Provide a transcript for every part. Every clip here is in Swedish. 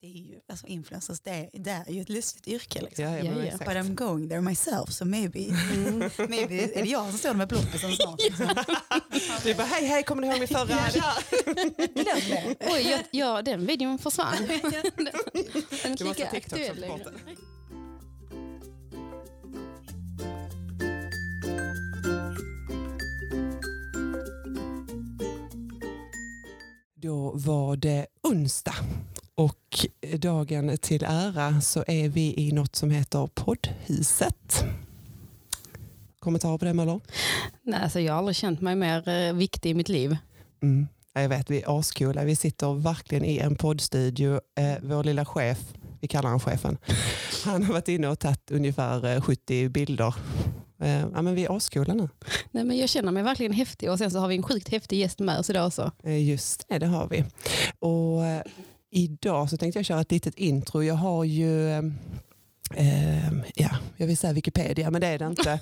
det är ju, alltså influencers, det, är- det är ju ett lustigt yrke. Liksom. Ja, ja, ja. exakt. But I'm going there myself, so maybe, maybe är det jag som står där med bloppisen snart. Liksom. Du bara, hej hej, kommer ni ihåg min förra? Glöm det. Oj, jag, ja, den videon försvann. Den är Du måste ha TikTok som bort den. Då var det onsdag och dagen till ära så är vi i något som heter poddhuset. Kommentarer på det Möller? Nej, alltså, jag har aldrig känt mig mer eh, viktig i mitt liv. Mm. Ja, Jag vet, vi är ascoola. Vi sitter verkligen i en poddstudio. Eh, vår lilla chef, vi kallar honom chefen, han har varit inne och tagit ungefär eh, 70 bilder. Eh, ja, men vi är ascoola nu. Nej, men jag känner mig verkligen häftig och sen så har vi en sjukt häftig gäst med oss idag också. Just det, det har vi. Och idag så tänkte jag köra ett litet intro. Jag har ju eh, Eh, ja, jag vill säga Wikipedia, men det är det inte.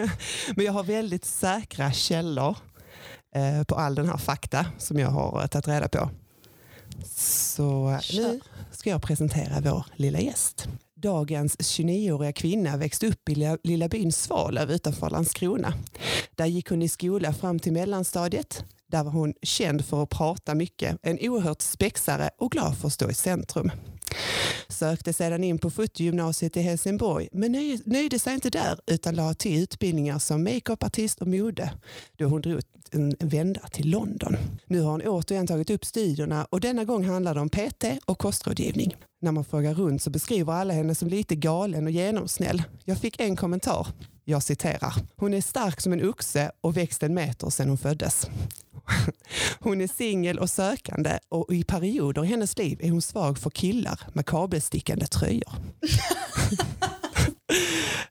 men jag har väldigt säkra källor eh, på all den här fakta som jag har eh, tagit reda på. Så eh, nu ska jag presentera vår lilla gäst. Dagens 29-åriga kvinna växte upp i lilla, lilla byn Svalöv utanför Landskrona. Där gick hon i skola fram till mellanstadiet. Där var hon känd för att prata mycket, en oerhört spexare och glad för att stå i centrum. Sökte sedan in på fotogymnasiet i Helsingborg men nöj, nöjde sig inte där utan lade till utbildningar som makeupartist och mode då hon drog en vända till London. Nu har hon återigen tagit upp studierna och denna gång handlar det om PT och kostrådgivning. När man frågar runt så beskriver alla henne som lite galen och genomsnäll. Jag fick en kommentar. Jag citerar. Hon är stark som en oxe och växt en meter sedan hon föddes. Hon är singel och sökande och i perioder i hennes liv är hon svag för killar med kabelstickande tröjor.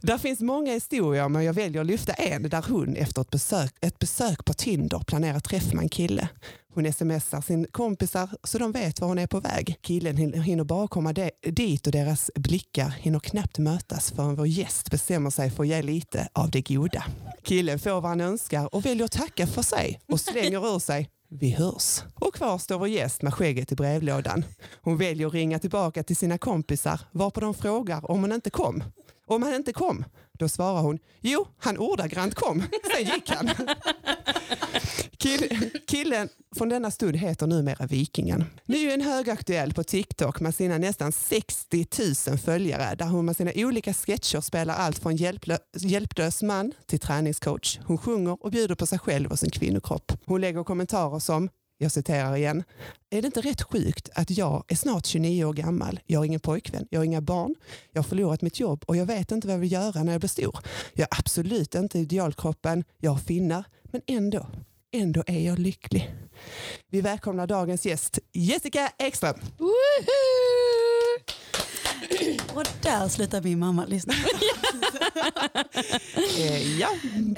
Där finns många historier men jag väljer att lyfta en där hon efter ett besök, ett besök på Tinder planerar träff med en kille. Hon smsar sin kompisar så de vet var hon är på väg. Killen hin- hinner bara komma de- dit och deras blickar hinner knappt mötas förrän vår gäst bestämmer sig för att ge lite av det goda. Killen får vad han önskar och väljer att tacka för sig och slänger ur sig vi hörs. Och kvar står vår gäst med skägget i brevlådan. Hon väljer att ringa tillbaka till sina kompisar varpå de frågar om hon inte kom. Om han inte kom, då svarar hon jo, han ordagrant kom. Sen gick han. Kill, killen från denna stund heter numera Vikingen. Nu är en högaktuell på TikTok med sina nästan 60 000 följare där hon med sina olika sketcher spelar allt från hjälplö, hjälplös man till träningscoach. Hon sjunger och bjuder på sig själv och sin kvinnokropp. Hon lägger kommentarer som jag citerar igen. Är det inte rätt sjukt att jag är snart 29 år gammal, jag har ingen pojkvän, jag har inga barn, jag har förlorat mitt jobb och jag vet inte vad jag vill göra när jag blir stor. Jag är absolut inte idealkroppen, jag har finnar, men ändå, ändå är jag lycklig. Vi välkomnar dagens gäst Jessica Ekström. Och där slutar min mamma lyssna. Eh, ja,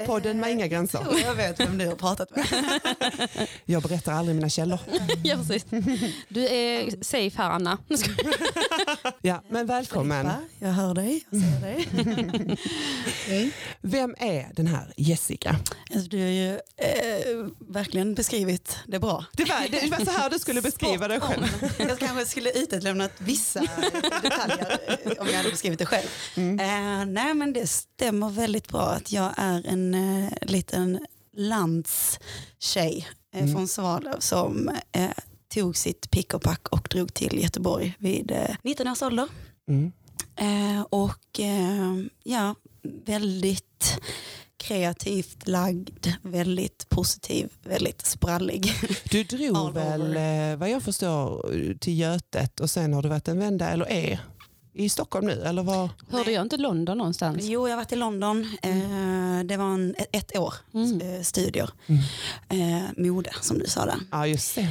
podden med inga gränser. Och jag vet vem du har pratat med. Jag berättar aldrig mina källor. ja, precis. Du är safe här, Anna. Ja, men välkommen. Jag hör dig, jag ser dig. Vem är den här Jessica? Alltså, du har ju eh, verkligen beskrivit det bra. Det var, det var så här du skulle beskriva dig själv. Jag kanske skulle utelämnat vissa detaljer eh, om jag hade beskrivit det själv. Eh, nej men det stämmer väldigt bra att jag är en eh, liten landstjej eh, från Svalöv som eh, tog sitt pick och pack och drog till Göteborg vid eh, 19 års ålder. Mm. Eh, och eh, ja, väldigt kreativt lagd, väldigt positiv, väldigt sprallig. Du drog väl, eh, vad jag förstår, till Götet och sen har du varit en vända, eller är, i Stockholm nu? Eller vad? Hörde jag inte London någonstans? Jo, jag har varit i London. Eh, det var en, ett- år Mm. eh, studier. Eh, mode, som du sa där. Ja, just det.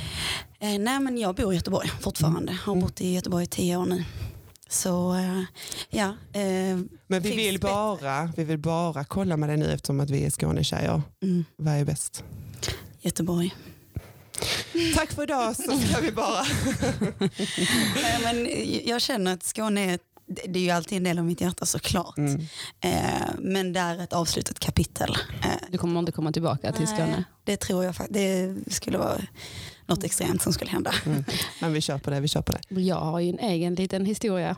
Nej, men jag bor i Göteborg fortfarande. Har bott i Göteborg i tio år nu. Så ja. Men vi vill, bara, vi vill bara kolla med dig nu eftersom att vi är Skånetjejer. Mm, Vad är bäst? Göteborg. Tack för idag så ska vi bara... Nej, men jag känner att Skåne är, det är ju alltid en del av mitt hjärta såklart. Mm. Eh, men det är ett avslutat kapitel. Eh, Du kommer inte komma tillbaka till Skåne? Nej, det tror jag faktiskt. Det skulle vara något extremt som skulle hända. Mm. Men vi kör på det, vi kör på det. Jag har ju en egen liten historia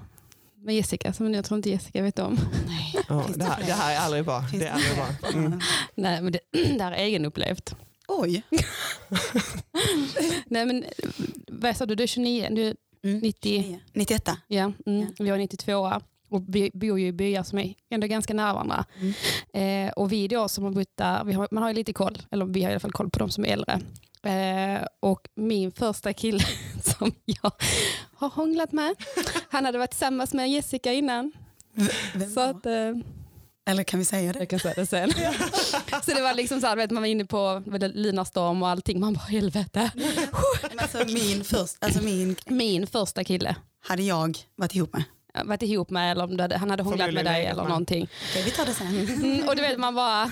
med Jessica som jag tror inte Jessica vet om. Nej. Finns det, här, det här är aldrig bra. Finns Det är aldrig bra. Mm. Nej, men det, det här är egenupplevt. Oj. Nej, men, vad sa du, du är 29, du är Mm. 90, 91. ja, mm, Ja. vi har 92 och vi bor ju i byar som är ändå ganska nära varandra. Mm. Eh, och vi då som har bott där, vi har, man har ju lite koll, eller vi har i alla fall koll på de som är äldre. Eh, och min första kille som jag har hånglat med, han hade varit tillsammans med Jessica innan. Vem Så att, eh, Eller kan vi säga det? jag kan säga det sen. så det var liksom så här, vet, man var inne på Lunarstorm och allting, man bara helvete. Alltså min, först, alltså min Min första kille, hade jag varit ihop med. varit ihop med eller om du hade, han hade hånglat med dig eller med. någonting. Okej, vi tar det sen. Mm, och du vet man bara,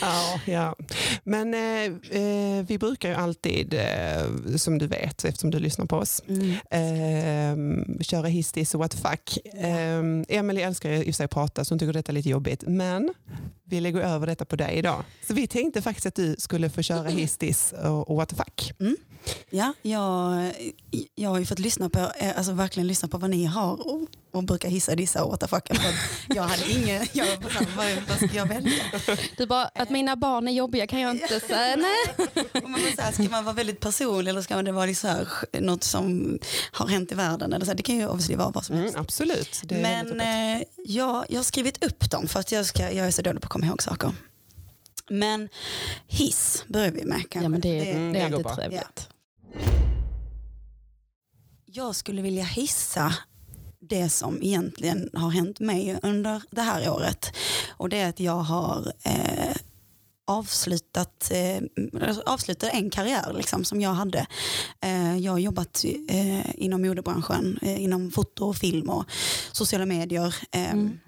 Ja, ja. Men eh, eh, vi brukar ju alltid, eh, som du vet eftersom du lyssnar på oss, Mm. eh, köra histis och what the fuck. Eh, Emily älskar ju i sig att prata så hon tycker detta är lite jobbigt. Men vi lägger över detta på dig idag. Så vi tänkte faktiskt att du skulle få köra histis och, och what fuck. Ja, jag, jag har ju fått lyssna på, eh, alltså verkligen lyssna på vad ni har och, och brukar hissa dissa och what the fuck. Jag hade ingen, jag var vad ska jag välja? du bara, att mina barn är jobbiga kan jag inte säga. Nej. Och man bara så här, ska man vara väldigt personlig eller ska det vara liksom här, något som har hänt i världen? Eller så här, det kan ju obviously vara vad som helst. Mm, absolut. Men eh, jag, jag har skrivit upp dem för att jag, ska, jag är så dålig på att komma ihåg saker. Men hiss börjar vi med kanske. Ja men det, Mm, det det är går alltid trevligt. Jag skulle vilja hissa det som egentligen har hänt mig under det här året. Och det är att jag har eh, avslutat, eh, alltså avslutat en karriär liksom, som jag hade. Eh, jag har jobbat eh, inom modebranschen, eh, inom foto och film och sociala medier. Eh, Mm.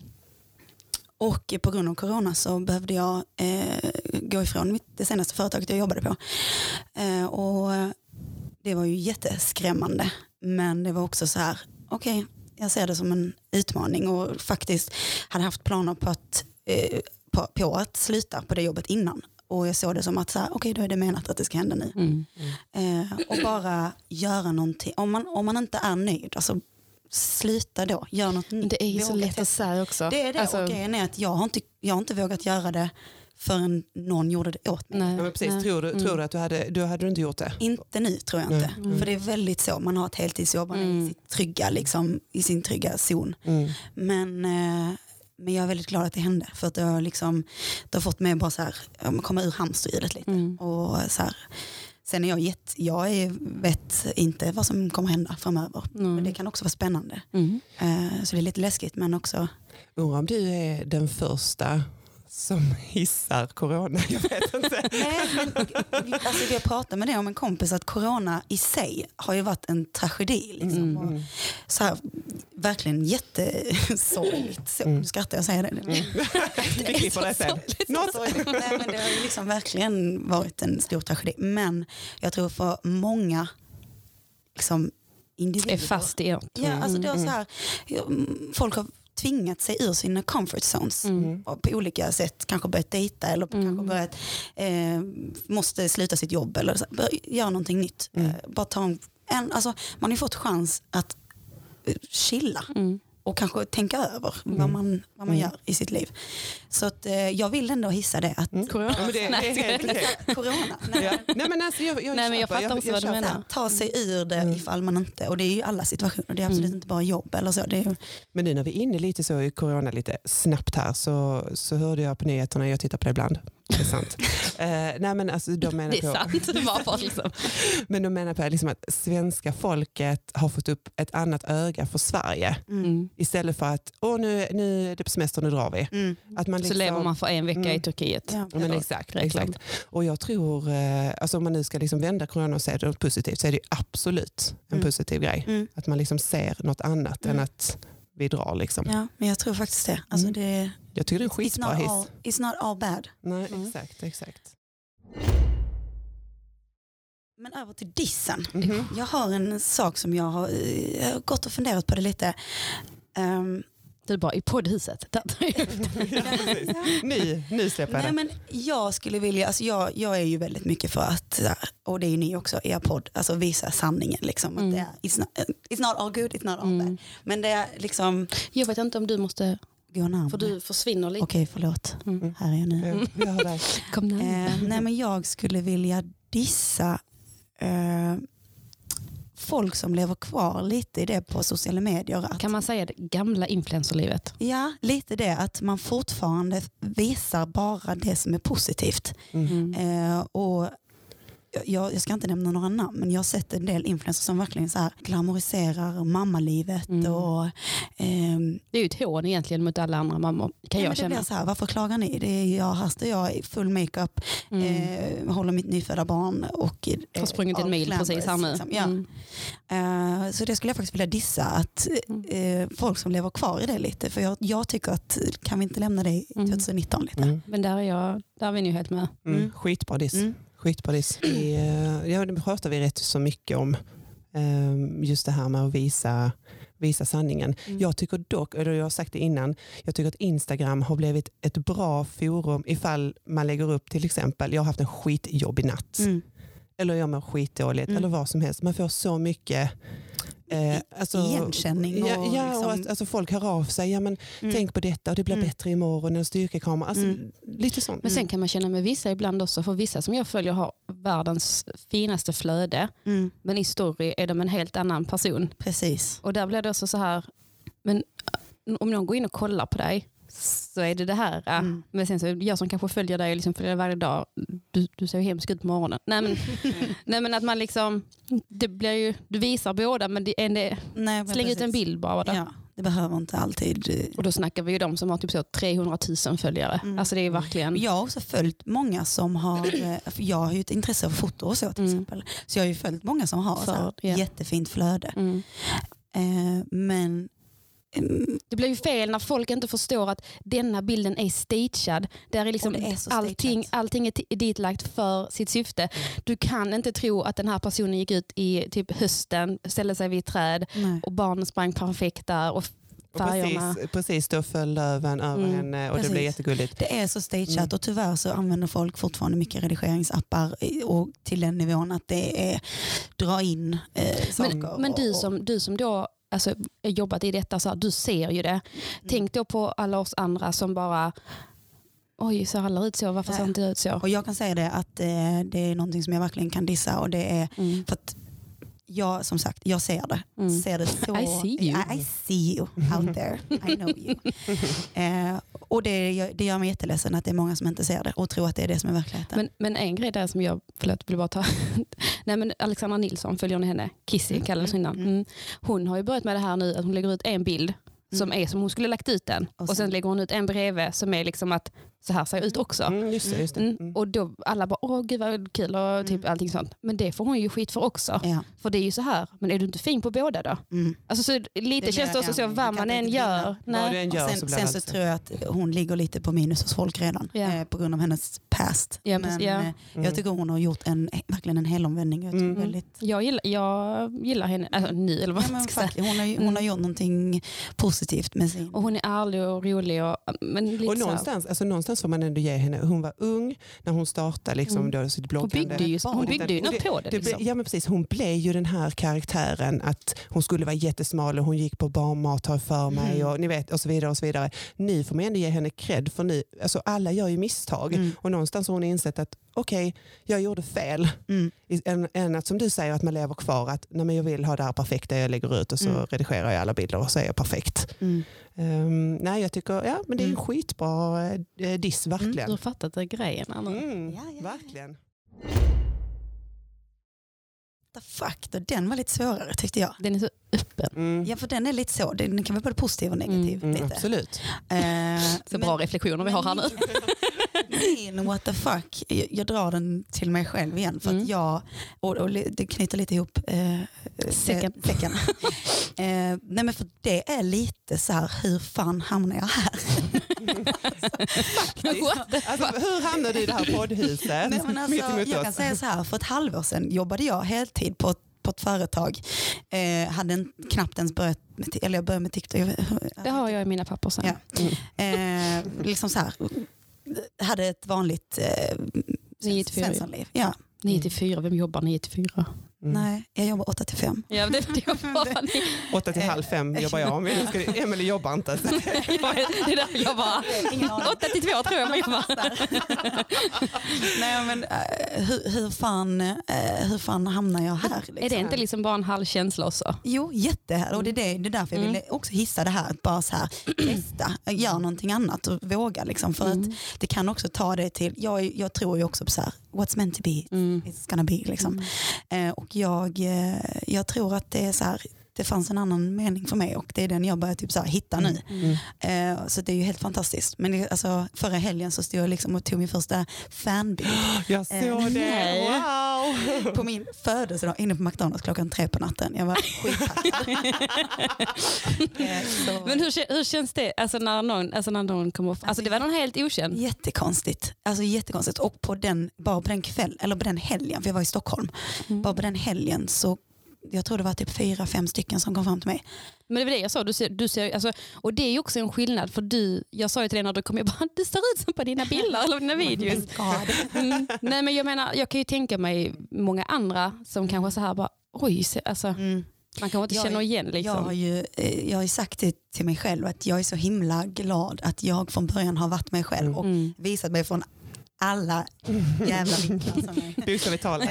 Och på grund av corona så behövde jag eh, gå ifrån mitt, det senaste företaget jag jobbade på. Eh, och det var ju jätteskrämmande. Men det var också så här, okej, jag ser det som en utmaning och faktiskt hade haft planer på att, eh, på, på att sluta på det jobbet innan. Och jag såg det som att så här, okej, då är det menat att det ska hända nu. Mm. Eh, och bara göra någonting. Om man, om man inte är nöjd, alltså sluta då, gör något nytt. det är ju så lätt att säga också. det är det. Alltså, och grejen är att jag har, inte, jag har inte vågat göra det förrän någon gjorde det åt mig. nej, Ja, men precis, nej. tror, du, Mm. tror du att du hade, du hade du inte gjort det? Inte nu tror jag inte. Nej. För det är väldigt så, man har ett heltidsjobb, man är Mm. i, sitt trygga, liksom, i sin trygga zon. Mm. Men, eh, men jag är väldigt glad att det hände. För att det har, liksom, det har fått mig så här, men komma ur hamsterhjulet lite. Mm. Och så här, sen är jag jätte, jag är, vet inte vad som kommer hända framöver. Mm. Men det kan också vara spännande. Mm. Eh, så det är lite läskigt men också, Undrar om du är den första som hissar corona. Jag vet inte. Nej, men, alltså, vi har pratat med det om en kompis att corona i sig har ju varit en tragedi. Liksom. Mm. Och så här, verkligen jättesorgligt. Så, Mm. Nu skrattar jag och säger det. Vi klipper det sen. Något. Nej, men det har ju liksom verkligen varit en stor tragedi. Men jag tror för många liksom, individer. Är fast i ert. Ja, alltså det har så Mm. här, mm, folk har tvingat sig ur sina comfort zones Mm. och på olika sätt. Kanske börjat dejta eller Mm. kanske börjat, eh, måste sluta sitt jobb eller så, bör, göra någonting nytt. Mm. Eh, bara ta en, en, alltså, man har ju fått chans att eh, chilla Mm. Och kanske tänka över vad man, vad man Mm. gör i sitt liv. Så att, eh, jag vill ändå hissa det att Mm. Corona. Ja, men det, det är helt okej. corona, nej, Ja. Nej, men alltså, jag, jag Nej, men jag fattar också vad du menar. ta sig ur det Mm. ifall man inte, och det är ju alla situationer, det är absolut Mm. inte bara jobb eller så. Det är, ju- Men nu när vi är inne lite så i corona lite snabbt här så, så hörde jag på nyheterna, jag tittar på det ibland. Det är sant. eh, nej, men alltså, de menar Det är på, sant. Varför liksom? Men de menar på liksom att svenska folket har fått upp ett annat öga för Sverige. Mm. Istället för att Åh, nu, nu är det på semester, nu drar vi. Mm. Att man Så liksom, lever man för en vecka Mm. i Turkiet. Ja. Men exakt, Grekland. exakt. Och jag tror, eh, alltså om man nu ska liksom vända corona och se det positivt så är det ju absolut en Mm. positiv grej. Mm. Att man liksom ser något annat Mm. än att vi drar. Liksom. Ja, men jag tror faktiskt det. Alltså Mm. det Jag tycker det är en it's, skitbra not hiss. all, it's not all bad. Nej, Mm. exakt, exakt. Men över till dissen. Mhm. Jag har en sak som jag har, eh, jag har gått och funderat på det lite. Ehm, Du bara i poddhuset. Släpper jag Nej, men jag skulle vilja, alltså jag, jag är ju väldigt mycket för att, och det är ju ni också, er podd, alltså visa sanningen. Liksom, Mm. att det är, it's, not, it's not all good, it's not all Mm. bad. Men det är liksom, Jag vet inte om du måste, gå närmare. för du försvinner lite. Okej, förlåt. Mm. Här är jag nu. Ja, jag. Kom närmare. Eh, nej men jag skulle vilja dissa eh, folk som lever kvar lite i det på sociala medier. Att, Kan man säga det gamla influencerlivet? Ja, lite det att man fortfarande visar bara det som är positivt. Mm. Eh, och jag, jag ska inte nämna några namn men jag har sett en del influencers som verkligen så här glamoriserar mammalivet. Mm. Och, ehm, Det är ju ett hån egentligen mot alla andra mammor kan ja, jag men det känna. blir så här, varför klagar ni? Det är jag, här står jag i full makeup, Mm. eh, håller mitt nyfödda barn och eh, har sprungit en mil precis här nu. liksom. Ja. Mm. Eh, så det skulle jag faktiskt vilja dissa, att eh, folk som lever kvar i det lite. För jag, jag tycker att, kan vi inte lämna det i Mm. 2019 lite? Mm. Men där är, jag, där är vi nu helt med. Mm. Mm. Skitbra diss. Skitbra diss. Vi, eh, ja, det pratar vi rätt så mycket om. Eh, Just det här med att visa, visa sanningen. Mm. Jag tycker dock, eller jag har sagt det innan, jag tycker att Instagram har blivit ett bra forum ifall man lägger upp till exempel, jag har haft en skitjobbig natt. Mm. Eller jag mår skitdåligt Mm. eller vad som helst. Man får så mycket eh, alltså, Igenkänning och ja, ja, liksom- och att, alltså, folk hör av sig. Ja, men, Mm. Tänk på detta och det blir Mm. bättre imorgon. En styrkekamera. Alltså, Mm. Lite sånt. Men sen kan man känna med vissa ibland också, för vissa som jag följer har världens finaste flöde, Mm. men i story är de en helt annan person. Precis. Och där blir det också så här, men om någon går in och kollar på dig så är det det här. äh. Mm. Men sen så jag som kanske följer dig liksom följer varje dag, du, du ser ju hemsk ut på morgonen. Nej men, nej men att man liksom, det blir ju, du visar båda men det en, det, Nej, släng ut en bild bara. Där. Ja, det behöver inte alltid. eh, Och då snackar vi ju de som har typ så 300 000 följare. Mm. Alltså det är verkligen, Jag har också följt många som har, eh, för jag har ju ett intresse för foto och så till Mm. exempel. Så jag har ju följt många som har så här, För- ja. jättefint flöde. mm. Eh, men Det blir ju fel när folk inte förstår att denna bilden är stagead. Där är liksom det är så allting, allting är ditlagt för sitt syfte. Du kan inte tro att den här personen gick ut i typ hösten, ställde sig vid ett träd nej. och barnen sprang perfekt där och Och färgerna. precis, precis, då föll löven över Mm, henne och det precis. blev jättegulligt. Det är så stageat Mm. och tyvärr så använder folk fortfarande mycket redigeringsappar och till den nivån att det är dra in eh, saker. Men, men du, och- som, du som då alltså, jobbat i detta, så här, du ser ju det. Mm. Tänk då på alla oss andra som bara Oj, ser alla ut så? Varför ser inte jag ut så? Och jag kan säga det att eh, det är någonting som jag verkligen kan dissa och det är Mm. för att jag som sagt, jag ser det. Mm. Ser det så, I see you. I, I see you out there. I know you. eh, och det, det gör mig jätteledsen att det är många som inte ser det och tror att det är det som är verkligheten. Men, men en grej där som jag, förlåt, vill bara ta. Nej, men Alexandra Nilsson, följer ni henne? Kissy kallades hon innan. mm. Mm. Hon har ju börjat med det här nu att hon lägger ut en bild som är som hon skulle lagt ut den. Och Och, sen sen- lägger hon ut en bredvid som är liksom att så här ser jag ut också. Mm, just det, just det. Mm. Mm. Och då alla bara, åh gud vad kul och typ Mm. allting sånt. Men det får hon ju skit för också. ja. För det är ju så här, men är du inte fin på båda då? mm. Alltså så lite Det känns det också ja, så, vad man än gör. Nej. än gör sen, så sen så tror jag att hon ligger lite på minus hos folk redan Ja. eh, på grund av hennes past. Ja, Men ja. eh, Mm. jag tycker hon har gjort en, verkligen en helomvändning. Jag Mm. väldigt, Jag, gillar, jag gillar henne, alltså nu eller vad ja, man ska säga. fuck, hon, har, hon Mm. har gjort någonting positivt med sin... Och hon är ärlig och rolig. Och, men lite Och så här- någonstans, alltså någonstans får man ändå ge henne, hon var ung när hon startade liksom, Mm. då, sitt hon bloggande. byggde ju, hon byggde ju något på det. Liksom. ja men precis, hon blev ju den här karaktären att hon skulle vara jättesmal och hon gick på barnmat har för mig Mm. och, ni vet, och så vidare. och så vidare. Nu får man ändå ge henne cred för nu, alltså alla gör ju misstag Mm. och någonstans har hon insett att okej, jag gjorde fel. Mm. Än, än att som du säger att man lever kvar att nej, men jag vill ha det här perfekta jag lägger ut och så Mm. redigerar jag alla bilder och så är jag perfekt. Mm. Ehm, nej jag tycker, ja men det är en Mm. skitbra eh, diss Du har verkligen. fattat det grejen. Anna. Mm, Ja, ja, ja. verkligen. The fuck, då, den var lite svårare tyckte jag. Den är så öppen. Mm. Ja för den är lite så, den kan vara både positiv och negativ. Mm, lite. absolut. Eh, Så men- bra reflektioner vi har här nu. Min what the fuck, jag, jag drar den till mig själv igen för Mm. att jag, och, och det knyter lite ihop eh, eh, säcken. eh, nej men för det är lite så här, hur fan hamnar jag här? Alltså, hur hamnade du i det här poddhuset? Nej, men alltså, jag oss. kan säga så här, för ett halvår sedan jobbade jag heltid på på ett företag. Eh, hade en, knappt ens börjat med, eller jag började med TikTok. Det har jag i mina papper sen. Ja. Eh, liksom så här, hade ett vanligt eh, 9 till 4. Svenssonliv. Ja. 9 till 4, vem jobbar 9 till 4? Mm. Nej, jag jobbar 8 till 5. Ja, det, det ni. Åtta till halv fem jobbar jag. Men jag ska, Emelie jobbar inte. Det är därför jag bara, aning. 8 till 2 tror jag man jobbar. Nej men eh, hur, hur, fan, eh, hur fan hamnar jag här? Liksom? Är det inte liksom bara en halv känsla också? Jo, jättehärligt. Och det är, det, det är därför jag Mm. ville också hissa det här. Att bara så här, testa, gör någonting annat och våga. Liksom, för Mm. att det kan också ta det till, jag, jag tror ju också på så här, what's meant to be, Mm. it's gonna be. Liksom. Eh, och jag, eh, jag tror att det är så här, det fanns en annan mening för mig och det är den jag börjar typ så här hitta nu. Mm. Eh, så det är ju helt fantastiskt. Men det, alltså, förra helgen så stod jag liksom och tog min första fanbild Jag såg Eh, det. Wow. på min födelsedag inne på McDonalds klockan tre på natten. Jag var. Eh, Men hur, hur känns det alltså när någon, alltså när någon kommer Alltså det var någon helt okänd. Jättekonstigt. Alltså jättekonstigt. Och på den, bara på den kväll, eller på den helgen, för jag var i Stockholm, Mm. bara på den helgen så jag tror det var typ fyra, fem stycken som kom fram till mig. Men det var det jag sa, du ser, du ser, alltså, och det är ju också en skillnad för du, jag sa ju till dig när du kom, jag bara, du ser ut som på dina bilder eller dina videos. Mm. Nej men jag menar, jag kan ju tänka mig många andra som kanske så här bara, oj, alltså, Mm. man kanske inte Jag- känner igen Jag, liksom. har ju, eh, jag har ju sagt det till mig själv att jag är så himla glad att jag från början har varit mig själv och Mm. visat mig från alla jävla vinklar. Som jag, Bokstavligt talat.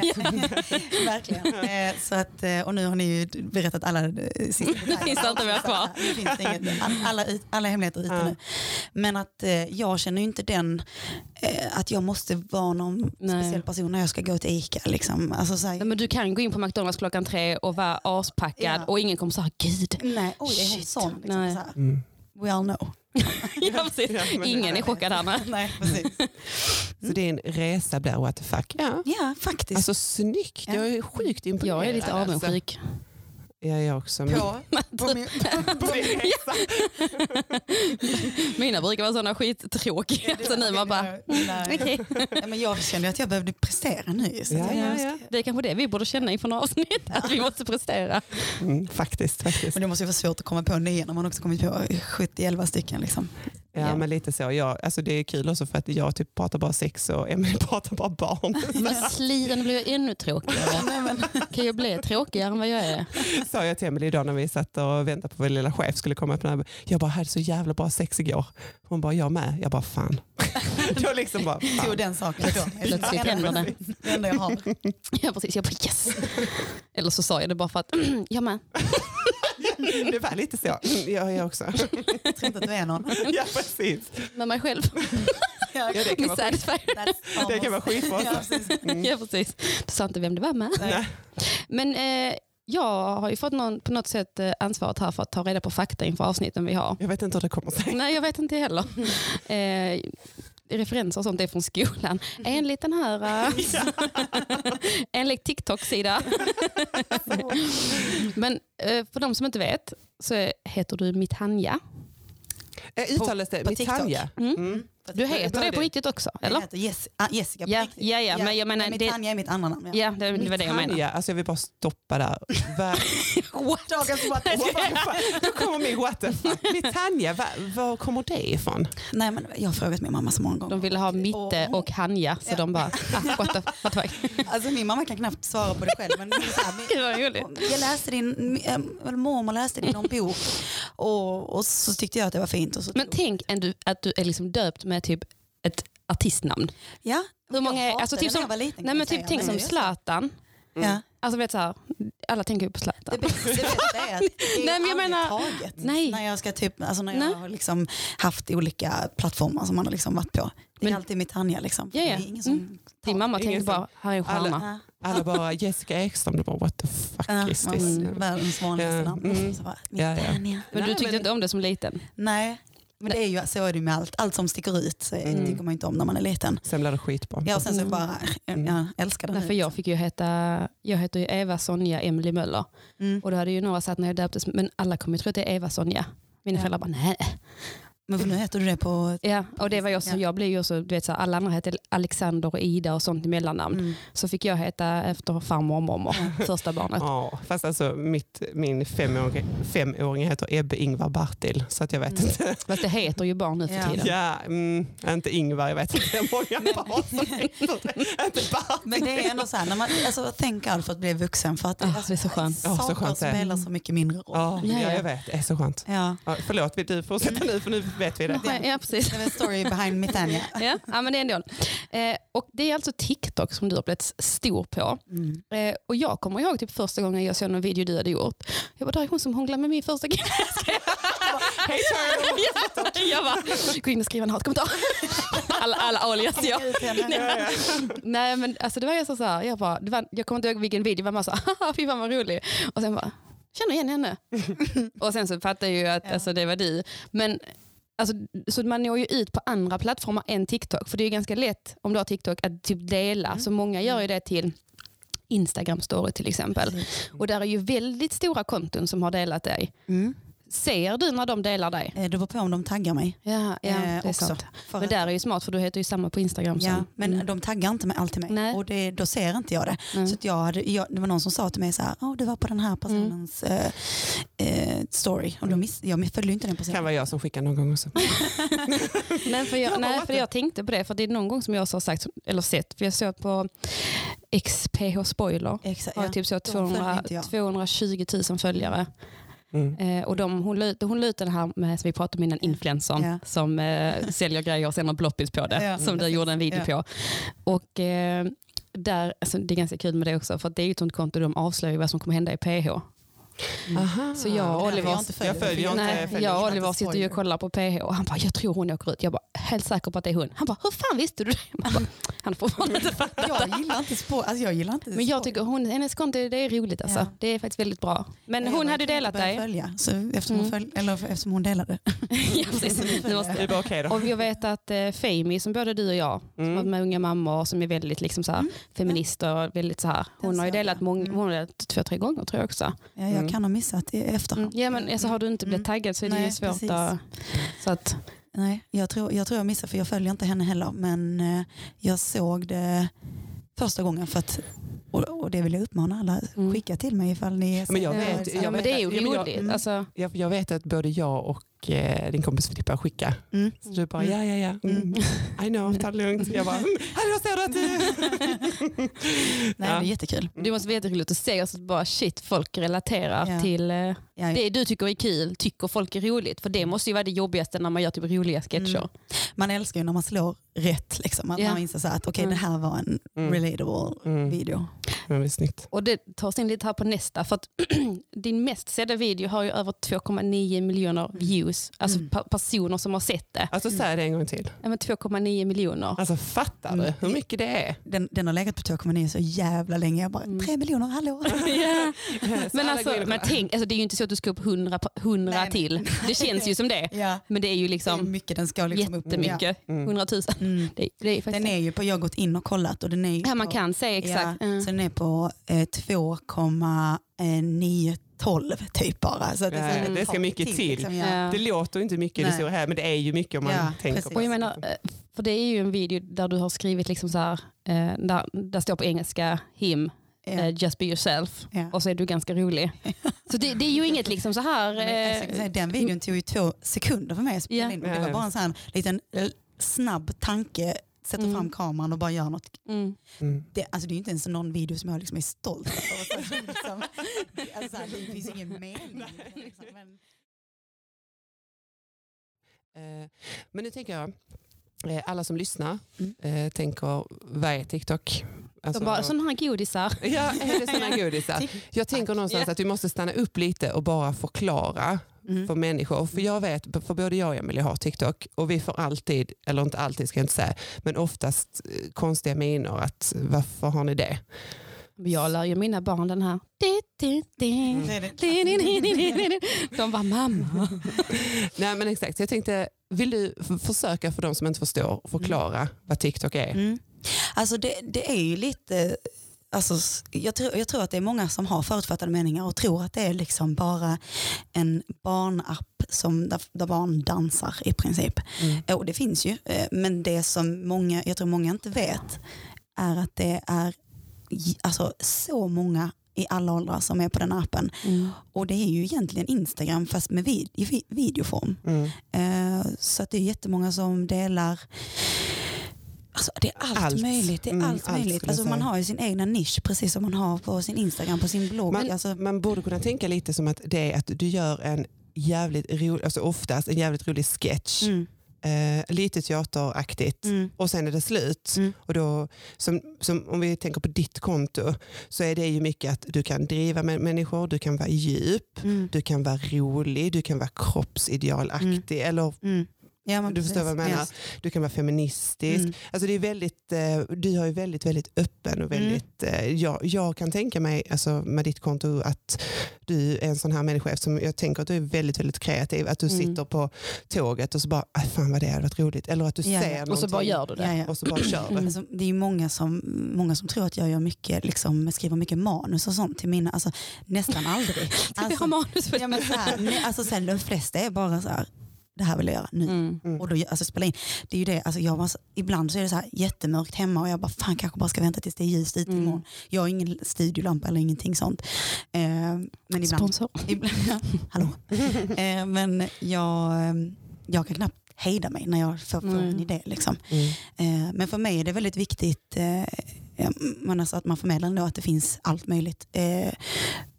Verkligen. Eh, Så att, eh, och nu har ni ju berättat alla eh, sista finns det kvar. Finns det alla, alla hemligheter ute Ja. nu. Men att jag känner ju inte den, att jag måste vara någon Nej. speciell person när jag ska gå till ICA. Liksom. Alltså, så här, Nej, men du kan gå in på McDonalds klockan tre och vara aspackad Ja. och ingen kommer säga gud. nej, oj, är hon Shit. sån? Liksom, Nej. så här. Mm. We all know. Ja, precis. Ja, Ingen är chockad här. nej. precis. Så din resa blir what the fuck. Ja. Ja, faktiskt. Alltså snyggt. Jag är sjukt imponerad. Jag är lite alltså. Ja, jag också. Men- på, på min, på din resa. Mina brukar vara sådana skittråkiga. Så nu man bara, Nej. okej. Ja, men jag kände att jag behövde prestera nu. Så Ja, ja, ska- ja. Det är kanske det vi borde känna inför några avsnitt, att vi måste prestera. Mm, faktiskt. faktiskt. Men det måste ju vara svårt att komma på nya när man också kommit på 70-11 stycken. Liksom. Ja, Ja. men lite så. Jag, alltså det är kul också för att jag typ pratar bara sex och Emelie pratar bara barn. Sliden blir jag ännu tråkigare. Kan jag bli tråkigare än vad jag är? Sa jag till Emelie idag när vi satt och väntade på vår lilla chef skulle komma upp. den här- Jag bara, hade så jävla bra sex igår. Hon bara, jag med. Jag bara, fan. jag liksom bara, tog fan. den saken mig. Plötsligt händer det. Det enda jag har. Ja precis, jag bara yes. Eller så sa jag det bara för att jag med. Det var lite så. Mm, Jag är också. Jag tror inte att du är någon. ja, precis. Med mig själv. Ja, det kan vara skit. Det kan vara skitbra. Ja, precis. Ja precis. Du sa inte vem det var med. Nej. Men eh, jag har ju fått någon, på något sätt eh, ansvaret här för att ta reda på fakta inför avsnitten vi har. Jag vet inte hur det kommer sig. Nej jag vet inte heller. Eh, referenser och sånt är från skolan. Enligt den här, uh, enligt TikTok-sida. Men eh, för de som inte vet så heter du Mitanja. Eh, Uttalas det. Mitanja? Mm. Mm. Du heter det på riktigt också, Jag eller? heter Jess, ah, Jessica på Ja, riktigt. ja, ja, men jag menar, men det- Tanja är mitt andra namn. Ja. Ja, det, det var det jag menade. Alltså jag vill bara stoppa där. Va- Dagens what the What fuck. the fuck? Då kommer min what the fuck. Mitanja, va, var kommer det ifrån? Nej, men jag har frågat min mamma så många gånger. De ville ha Mitte och Hanja, så Ja. de bara, ah, what the, what the fuck. Alltså, min mamma kan knappt svara på det själv. Men här, jag läste din, äh, eller mormor läste din någon bok och, och så tyckte jag att det var fint. Och så Men tänk en du, att du är liksom döpt med typ ett artistnamn. ja, Hur många är, jag alltså typ jag som, var liten, nej men jag typ tänk som det. Zlatan. Ja. Alltså vet så här, alla tänker ju på Det Zlatan. bästa, det bästa är att det är Nej, men jag menar- taget. Nej. När jag, ska typ, alltså när jag Nej. har liksom haft olika plattformar som man har liksom varit på. Det är Men- alltid mitt Tanja. Liksom. Ja, ja. Det är ingen som Mm. Din mamma tänkte som- bara, här är en Alla- stjärna. Ja. Alla bara Jessica Ekström, du bara what the fuck Ja, is this? var världens vanligaste namn. mm. Så bara. Men du Nej, tyckte men- inte om det som liten? Nej, men det är ju, så är det med allt. Allt som sticker ut så Mm. tycker man inte om när man är liten. Sen blir det skitbra. Ja, och sen så Mm. bara, Mm. jag älskar det Nej, nu. för jag fick ju heta, jag heter ju Eva Sonja Emily Möller. Mm. Och då hade ju några sagt när jag döptes, men alla kommer ju tro att det är Eva Sonja. Mina Ja. föräldrar bara, nej. Men för nu heter du det på... Ja, och det var jag, så, Ja. jag blev ju också, du vet, så här, alla andra hette Alexander och Ida och sånt i mellannamn. Mm. Så fick jag heta efter farmor och mormor, första barnet. Ja, fast alltså mitt, min femåring, femåring heter Ebbe Ingvar Bartil. Så att jag vet Mm. inte. Fast det heter ju barn nu för Ja. tiden. Ja, mm, inte Ingvar, jag vet inte hur många barn som heter det. Men det är ändå så här, när man, alltså, tänk allt för att bli vuxen. För att Ah, alltså, det är så skönt. Ja, så skönt det spelar så mycket mindre roll. Ja, ja. jag vet. Det är så skönt. Ja. Ja, förlåt, vill du fortsätta nu för nu vet vi det. Ja, ja, precis. Det är en story behind Mitania. Ja, ja, men det är ändå. Eh, och det är alltså TikTok som du har blivit stor på. Mm. Eh, och jag kommer ihåg typ första gången jag såg någon video du hade gjort. Jag bara, där är hon som hånglar med min första kille. Hej jag bara, gå in och skriva en hatkommentar. alla, alla alias ja. Nej men alltså det var ju så så här, jag, bara, det var, jag kommer inte ihåg vilken video, det var bara så haha fy fan vad rolig. Och sen bara, känner igen henne. och sen så fattade jag ju att Ja. alltså, det var du. Men alltså, så man når ju ut på andra plattformar än TikTok. För det är ganska lätt om du har TikTok att typ dela. Så många gör ju det till Instagram story till exempel. Och där är ju väldigt stora konton som har delat dig. Mm. Ser du när de delar dig? Eh, Det beror på om de taggar mig. Ja, ja det eh, är också. sant. För Men där är ju smart för du heter ju samma på Instagram. Ja, som, men mm. de taggar inte mig alltid mig. Nej. Och det, då ser inte jag det. Mm. Så att jag hade, jag, det var någon som sa till mig så här, oh, du var på den här personens eh, eh, story. Och då miss, jag följde ju inte den Det kan personen. vara jag som skickar någon gång också. Nej, för jag, nej, för jag tänkte på det, för det är någon gång som jag har sagt, eller sett, för jag såg på XPH Spoiler, Exakt, har ja. jag typ så de följer 200, inte jag. 220 000följare. Mm. Eh, och de, hon, la hon la ut den här med, som vi pratade om innan, influencern Ja. som eh, säljer grejer och sen har bloppis på det, Ja, som du gjorde en video Ja. på. Och eh, där, alltså, det är ganska kul med det också, för att det är ju ett sånt konto de avslöjar vad som kommer hända i PH. Aha. Så jag och Oliver, jag följer Jag följer Nej, följer jag och Oliver sitter ju och kollar på PH och han bara, jag tror hon åker ut. Jag bara, helt säker på att det är hon. Han bara, hur fan visste du det? Jag bara, han får fortfarande inte fatta. Jag gillar inte spår. Alltså jag gillar inte Men jag tycker hon, hennes konto det är roligt alltså. Ja. Det är faktiskt väldigt bra. Men Jag hon hade delat dig. Följa, så eftersom, Mm. hon följ, eller eftersom hon delade. ja, precis. Nu måste. Det är bara okej då. Och jag vet att eh, Fami, som både du och jag, som Mm. har med unga mammor som är väldigt liksom, så här, feminister, och väldigt så här. hon har ju delat jag. många, Mm. hon har delat två, tre gånger tror jag också. Ja, jag Mm. kan ha missat det i Mm. efterhand. Ja, men alltså, har du inte blivit Mm. taggad så är det ju Nej, svårt precis. att... Så att, Nej, jag tror, jag tror jag missade för jag följer inte henne heller. Men eh, jag såg det första gången för att, och, och det vill jag uppmana alla, Mm. skicka till mig ifall ni Men jag ser- vet- ja, jag men vet det är ju jag- roligt. mm. Alltså, Jag, jag vet att både jag och eh, din kompis Filippa skickar. Mm. Så du bara, Mm. ja ja ja. Mm. I know, ta det lugnt. Jag bara, mm, hallå ser du att du... Nej, det är jättekul. Det måste vara jätteroligt att se och så bara shit, folk relaterar Ja. till eh, Ja, ja. det du tycker är kul, tycker folk är roligt. För det måste ju vara det jobbigaste när man gör typ roliga sketcher. Mm. Man älskar ju när man slår rätt. Liksom. Att Ja. man inser så att okej, Mm. det här var en Mm. relatable Mm. video. Men är snyggt. Och det tar oss in lite här på nästa. För att din mest sedda video har ju över 2,9 miljoner views. Alltså Mm. personer som har sett det. Alltså säg det en gång till. Ja, men 2,9 miljoner. Alltså fattar Mm. du hur mycket det är? Den, den har legat på 2,9 så jävla länge. Jag bara, Mm. tre miljoner, hallå? Ja. Så Men, alltså, men tänk, alltså, det är ju inte så att du ska upp 100, pa- 100 Nej, nej. till. Det känns ju som det. Ja, Men det är ju det är liksom mycket den ska liksom upp. jättemycket. Mm. 100 000. Ja. Mm. Det, det är Den är ju på, jag har gått in och kollat och den är ju Ja, man på, kan säga exakt. Ja, Ja. så den är på eh, 2,912 typ bara. Så att Ja, så det tar ska mycket till. liksom, ja. Ja. Det låter inte mycket det här men det är ju mycket om man Ja, tänker precis. på Och jag det. menar, eh, för det är ju en video där du har skrivit liksom så här, eh, där, där står på engelska him, eh, just be yourself. Ja. Och så är du ganska rolig. Så det, det är ju inget liksom så här... Men, Eh, den videon tog ju två sekunder för mig att spela Ja. in. Det var bara en sån här liten eh, snabb tanke, sätter Mm. fram kameran och bara gör något. mm. Mm. Det, alltså, det är inte ens någon video som jag liksom är stolt över. Så, liksom, det- alltså, det finns ingen mening. Liksom, men, Eh, Men nu tänker jag, eh, alla som lyssnar Mm. eh, tänker, vad är TikTok? Alltså, De bara, sådana här godisar. Ja, är det sådana godisar? Jag tänker någonstans att vi måste stanna upp lite och bara förklara mm. för människor. För jag vet, för både jag och Emelie har TikTok och vi får alltid, eller inte alltid ska jag inte säga, men oftast eh, konstiga miner att varför har ni det? Jag lär ju mina barn den här. Mm. De bara, mamma. Nej men exakt, jag tänkte, vill du försöka för de som inte förstår förklara vad TikTok är? Mm. Alltså det, det är ju lite, alltså, jag, tror, jag tror att det är många som har förutfattade meningar och tror att det är liksom bara en barnapp som, där, där barn dansar i princip. Mm. Och det finns ju, eh, men det som många, jag tror många inte vet är att det är alltså, så många i alla åldrar som är på den appen. Mm. Och det är ju egentligen Instagram fast med vid, i vi- videoform. Mm. Eh, så att det är jättemånga som delar Alltså det är allt, Allt. möjligt. Det är Mm, allt möjligt. Alltså man har ju sin egna nisch precis som man har på sin Instagram, på sin blogg. Man, alltså, man borde kunna tänka lite som att det är att du gör en jävligt rolig, alltså oftast en jävligt rolig sketch. mm, Eh, lite teateraktigt. mm, Och sen är det slut. Mm. Och då, som, som, om vi tänker på ditt konto så är det ju mycket att du kan driva med människor, du kan vara djup, mm, du kan vara rolig, du kan vara kroppsidealaktig eller mm. Ja, du förstår vad jag precis. menar. Yes. Du kan vara feministisk. Mm. Alltså det är väldigt, eh, du är ju väldigt, väldigt öppen och Mm. väldigt, eh, jag, jag kan tänka mig alltså, med ditt konto att du är en sån här människa eftersom jag tänker att du är väldigt, väldigt kreativ. Att du Mm. sitter på tåget och så bara, "Aj, fan vad det hade varit roligt. Eller att du Ja, ja. ser Och så någonting bara gör du det. Ja, och så bara kör du. Alltså, det är ju många som, många som tror att jag gör mycket, liksom, skriver mycket manus och sånt till mina, alltså, nästan aldrig. Vi har Alltså, manus för ja, men så här, nej, alltså, sen, de flesta är bara så här, det här vill jag göra nu. Mm. Mm. Och då, alltså, spela in. Det är ju det, alltså, jag var, ibland så är det så här jättemörkt hemma och jag bara fan kanske bara ska vänta tills det är ljust ute Mm. imorgon. Jag har ingen studiolampa eller ingenting sånt. Eh, men ibland, Sponsor. ibland ja, hallå. Eh, men jag, eh, jag kan knappt hejda mig när jag får, får en Mm. idé. Liksom. Mm. Eh, men för mig är det väldigt viktigt eh, men alltså att man förmedlar ändå att det finns allt möjligt eh,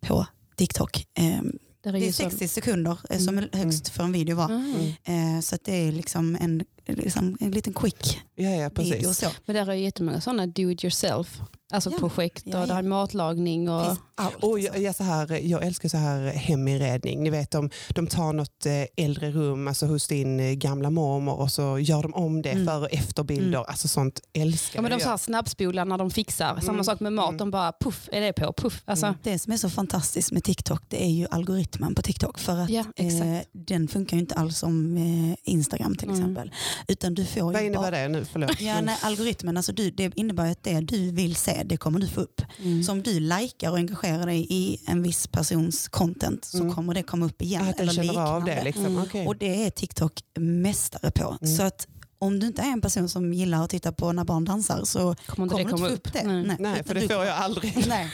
på TikTok. Det är det ju är så. 60 sekunder eh, som är högst för en video var. Mm. Eh, så att det är liksom en, liksom en liten quick Ja, ja, video. precis. Så. Men där är ju jättemånga sådana do it yourself alltså Ja. projekt Ja, och ja. där är matlagning och Finns allt. Och jag, jag, så här, jag älskar så här heminredning. Ni vet, de, de tar något eh, äldre rum alltså hos din eh, gamla mormor och så gör de om det Mm. före och efterbilder. Mm. Alltså sånt älskar Ja, men de jag. så här snabbspolar när de fixar. Samma Mm. sak med mat, Mm. de bara puff är det på, puff. Alltså, Mm. Det som är så fantastiskt med TikTok det är ju algoritmen på TikTok. För att Ja, eh, den funkar ju inte alls som eh, Instagram till Mm. exempel. Utan du får Vad ju innebär bara, det nu? Förlåt. Ja, nej, algoritmen, alltså du, det innebär att det du vill se, det kommer du få upp. mm. Så om du likar och engagerar dig i en viss persons content så Mm. kommer det komma upp igen. Att den eller känner av det. liknande. Liksom. Mm. Okej. Och det är TikTok mästare på. Mm. Så att om du inte är en person som gillar att titta på när barn dansar så kommer kommer det du inte få upp. upp det. Nej. Nej, för det du- får jag aldrig. Nej.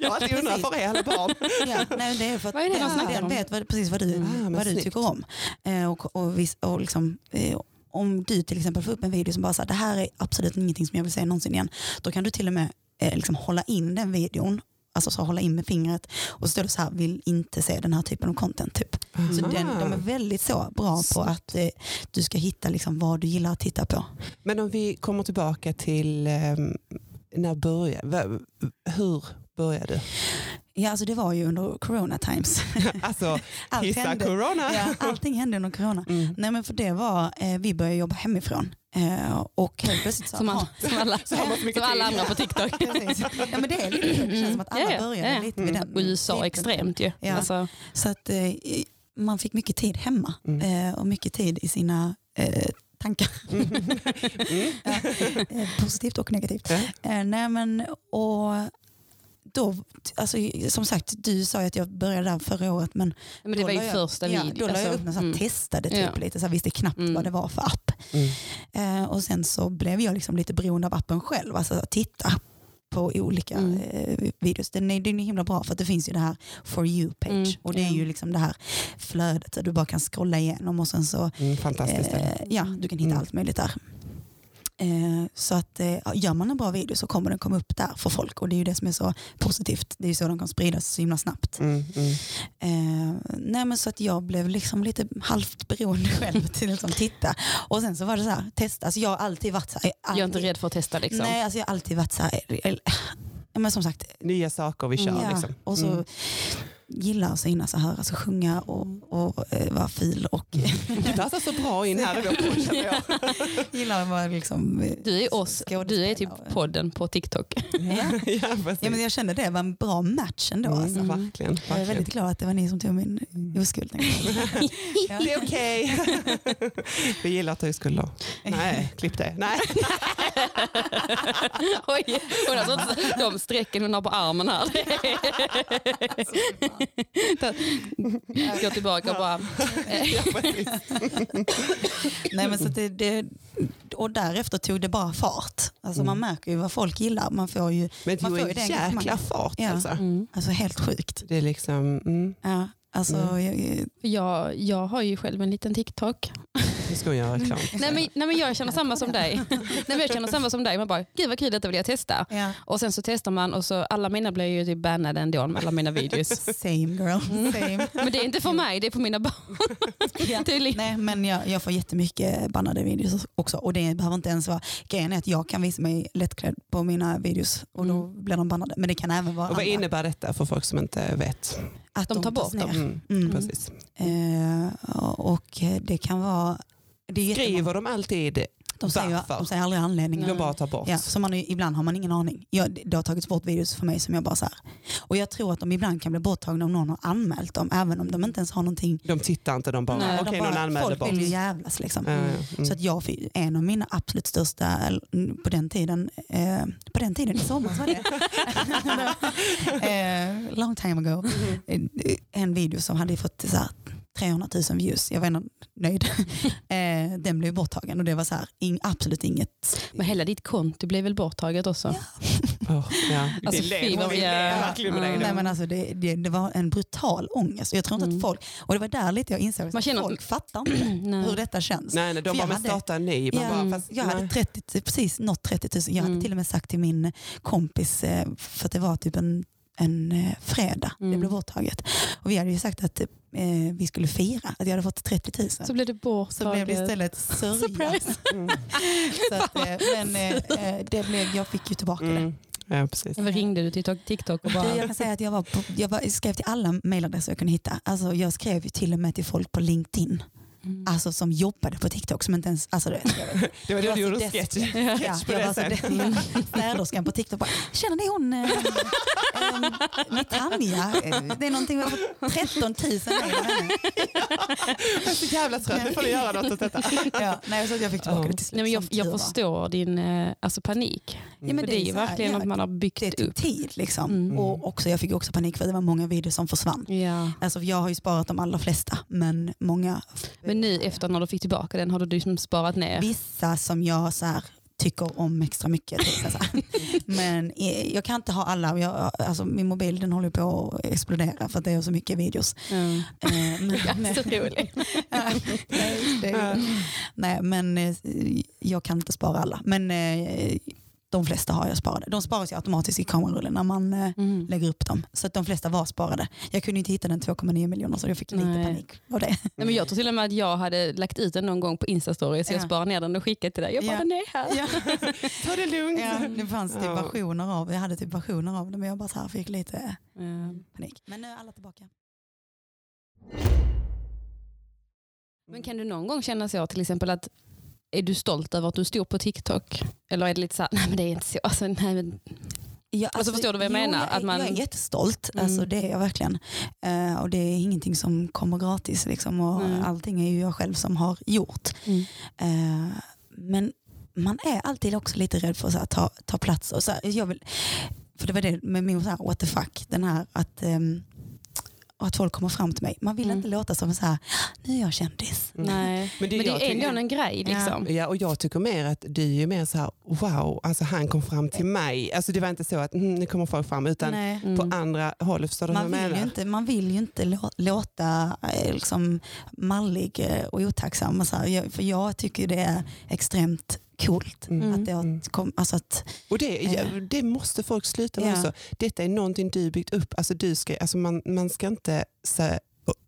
Jag har alltid undrat, var är alla barn? Ja, nej, det är för att Vad är det de den- snackar om? vet vad, precis vad du, Mm. Ah, vad du tycker om. Eh, och, och, vis, och liksom, eh, om du till exempel får upp en video som bara säger det här är absolut ingenting som jag vill se någonsin igen. Då kan du till och med eh, liksom hålla in den videon Alltså så hålla in med fingret och så står det så här, vill inte se den här typen av content. Typ. Så den, de är väldigt så bra på att eh, du ska hitta liksom vad du gillar att titta på. Men om vi kommer tillbaka till ehm, när började, hur började du? Ja, alltså det var ju under corona times. Alltså, Allt hissa hände. corona. Ja, allting hände under corona. Mm. Nej men för det var, eh, vi började jobba hemifrån eh, och helt plötsligt så, Som, alla, som, alla, Så som alla andra på TikTok. Ja men det är lite. Det känns som att alla Ja, ja, började ja. lite vid Mm. den Och USA tidpunkten. extremt ju. Ja. Alltså, Så att eh, man fick mycket tid hemma Mm. eh, och mycket tid i sina eh, tankar. Mm. Ja, eh, positivt och negativt. Ja. Eh, nej men och då, alltså, som sagt du sa ju att jag började där förra året men men det då var ju la jag- första ja, videon. Då la jag alltså, upp här mm. testade typ Ja. lite, så här, visste knappt Mm. vad det var för app. Mm. Eh, och sen så blev jag liksom lite beroende av appen själv, alltså att titta på olika Mm. eh, videos. Den är, den är himla bra för att det finns ju det här for you page Mm, och det är ju liksom det här flödet där du bara kan scrolla igenom och sen så Mm, fantastiskt. eh, ja, du kan hitta Mm. allt möjligt där. Eh, så att eh, gör man en bra video så kommer den komma upp där för folk och det är ju det som är så positivt. Det är ju så den kan spridas så himla snabbt. Mm, mm. Eh, nej men så att jag blev liksom lite halvt beroende själv till att liksom titta. Och sen så var det så här, testa. Alltså jag har alltid varit så här. Jag är inte rädd för att testa liksom. Nej, alltså jag har alltid varit så här. eller- ja, Men som sagt, Nya saker vi kör. ja, Liksom. och så Mm. Gillar att synas och höras och sjunga och, och eh, vara fil och Du passar så bra in här i vår podd jag. gillar att vara liksom, eh, Du är oss, du är typ podden på TikTok. Ja. ja. Ja, men jag kände det var en bra match ändå. Mm, Alltså. verkligen. Jag är verkligen. väldigt glad att det var ni som tog min oskuld. Ja. Det är okej. Vi gillar att ta skulder. Nej, klipp det. Nej. Oj, hon har sånt, de strecken hon har på armen här. Gå tillbaka och bara... Precis. Nej, men så det, det, och därefter tog det bara fart. Alltså Man märker ju vad folk gillar. Man får ju Men det Man får ju en jäkla fart. Ja. Alltså. Mm. alltså, helt sjukt. Det är liksom, mm, Ja, alltså, jag, Jag, jag har ju själv en liten TikTok. nu ska hon göra reklam. Nej men, nej men jag känner samma som dig. Nej, men jag känner samma som dig. Man bara, gud vad kul, detta vill jag testa. ja. Och sen så testar man och så alla mina blir ju typ bannade ändå med alla mina videos. Same girl. Same. Men det är inte för mig, det är för mina barn. Ja. Tydligen. Nej, men jag, jag får jättemycket bannade videos också. Och det behöver inte ens vara... Grejen är att jag kan visa mig lättklädd på mina videos och då blir de bannade. Men det kan även vara Och vad andra. innebär detta för folk som inte vet? Att De tar tas bort ner. dem. Mm, Mm. Precis. Eh, och det kan vara... Det Skriver de alltid de, säger, varför? de säger aldrig anledningen. De bara tar bort. Ja, så man, ibland har man ingen aning. Jag, det har tagits bort videos för mig som jag bara så här. Och jag tror att de ibland kan bli borttagna om någon har anmält dem, även om de inte ens har någonting. De tittar inte, de bara, okej de någon anmälde folk bort. vill ju jävlas liksom. Ja, mm. Så att jag, en av mina absolut största, mm, på den tiden, eh, på den tiden i somras var det, eh, long time ago, eh, en video som hade fått så här, 300 000 views, jag var ändå nöjd. eh, den blev borttagen och det var så här, ing, absolut inget. Men hela ditt konto blev väl borttaget också? Ja. Alltså, verkligen med. Nej, men alltså det, det, det var en brutal ångest. Jag tror inte Mm. att folk, och det var där lite jag insåg Man att känner folk fattar inte hur detta känns. Nej, nej, de För bara, men hade- starta en ny. Man Ja, bara, fast, jag hade nej. 30, precis nått 30 000. Jag hade Mm. till och med sagt till min kompis, eh, för att det var typ en, en eh, fredag det Mm. blev borttaget. Och vi hade ju sagt att eh, vi skulle fira att jag hade fått 30 000. Så blev det borttaget. Så blev det istället sörja. Surprise. Mm. Så att, eh, men eh, eh, det blev, jag fick ju tillbaka det. Mm. Ja, precis. Vad ringde du till TikTok och bara... jag kan säga att jag, var på, jag, var, jag skrev till alla mejladresser jag kunde hitta. Alltså, jag skrev ju till och med till folk på LinkedIn. Mm. Alltså som jobbade på TikTok. Som inte ens, alltså, du vet. Det var då du var så gjorde des- sketch. Ja, sketch på det det- Städerskan på TikTok bara, känner ni hon eh, eh, Tanja? Eh, Det är någonting, vi har fått 13 000 mejl av henne. Jag är så jävla trött, nu får du göra något åt detta. Ja, nej, så att jag fick tillbaka Ja. det till slut. Nej, men jag, jag förstår din eh, alltså panik. Ja, men För det är ju verkligen ja, något man har Det byggt tog upp. tid liksom. Mm. Och också, jag fick också panik för det var många videos som försvann. Ja. Alltså, jag har ju sparat de allra flesta, men många Men nu efter när du fick tillbaka den har du liksom sparat ner? Vissa som jag så här, tycker om extra mycket. Typ. Men eh, jag kan inte ha alla. Jag, alltså, min mobil den håller på att explodera för att det är så mycket videos. Mm. Men, Så roligt. Ja, nej, det nej, men eh, jag kan inte spara alla. Men de flesta har jag sparade. De sparas ju automatiskt i kamerarullen när man eh, Mm. lägger upp dem. Så att de flesta var sparade. Jag kunde inte hitta den 2,9 miljoner så jag fick lite Nej. panik av det. Nej, men jag tror till och med att jag hade lagt ut den någon gång på Instastory så jag Ja. sparade ner den och skickade till dig. Jag bara, Ja. den är här. Ja. Ta det lugnt. Ja, det fanns typ Ja. versioner av, jag hade typ versioner av det men jag bara så här fick lite panik. Men nu är alla tillbaka. Men kan du någon gång känna så till exempel att är du stolt över att du stod på TikTok? Eller är det lite så här, nej men det är inte så. Alltså, nej, men, Ja, Alltså, förstår du vad jag menar? Jag, Att man- jag är jättestolt, Mm. alltså, det är jag verkligen. Eh, och det är ingenting som kommer gratis. Liksom, och Nej. Allting är ju jag själv som har gjort. Mm. Eh, men man är alltid också lite rädd för att ta, ta plats. Och så här, jag vill, för det var det med min så här, what the fuck, den här att, ehm, och att folk kommer fram till mig. Man vill Mm. inte låta som så här, nu är jag kändis. nej. Men det, Men det är ändå tycker- en grej. Liksom. Ja, och jag tycker mer att du är mer så här, wow, alltså han kom fram till mig. Alltså det var inte så att mm, nu kommer folk fram, utan Nej. Mm. på andra hållet. Förstår du Man vill, menar? ju inte, man vill ju inte lå- låta eh, liksom, mallig eh, och otacksam. och Så här. För jag tycker det är extremt coolt. Mm. Att det har Mm. kom, alltså att, Och det, ja, Eh. det måste folk sluta med Ja. också. Detta är någonting du byggt upp. Alltså du ska, alltså man, man ska inte så,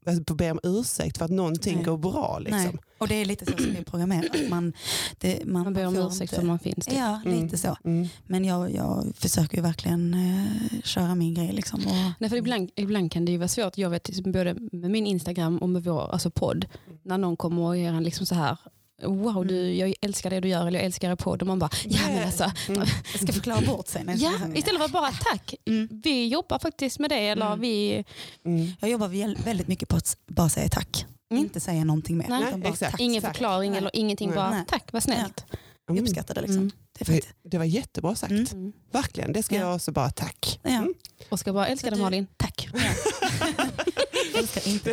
alltså, be om ursäkt för att någonting Nej. går bra. Liksom. Nej. Och det är lite så som vi är programmerade. Man, det, man, Man ber om ursäkt inte- för att man finns. Typ. Ja, lite Mm. så. Mm. Men jag, jag försöker ju verkligen eh, köra min grej. Liksom, och, Nej, för ibland, ibland kan det ju vara svårt, jag vet liksom, både med min Instagram och med vår alltså podd, när någon kommer och ger en liksom så här Wow, du, jag älskar det du gör eller jag älskar er podd och man bara, ja men alltså, Mm. jag ska förklara bort nästa ja, gång. istället för att bara tack, Mm. vi jobbar faktiskt med det eller Mm. vi, Mm. Jag jobbar väl- väldigt mycket på att bara säga tack. Mm. Inte säga någonting mer. Nej, utan bara exakt. tack. ingen Tack. förklaring Nej. eller ingenting, Nej. bara Nej. tack, vad snällt. Jag Mm. uppskattar det. Liksom. Mm. Det Det, var jättebra sagt. Mm. Mm. Verkligen, det ska Ja. jag också bara tack. ja. Mm. Och ska bara älska dig Malin, tack. Jag älskar inte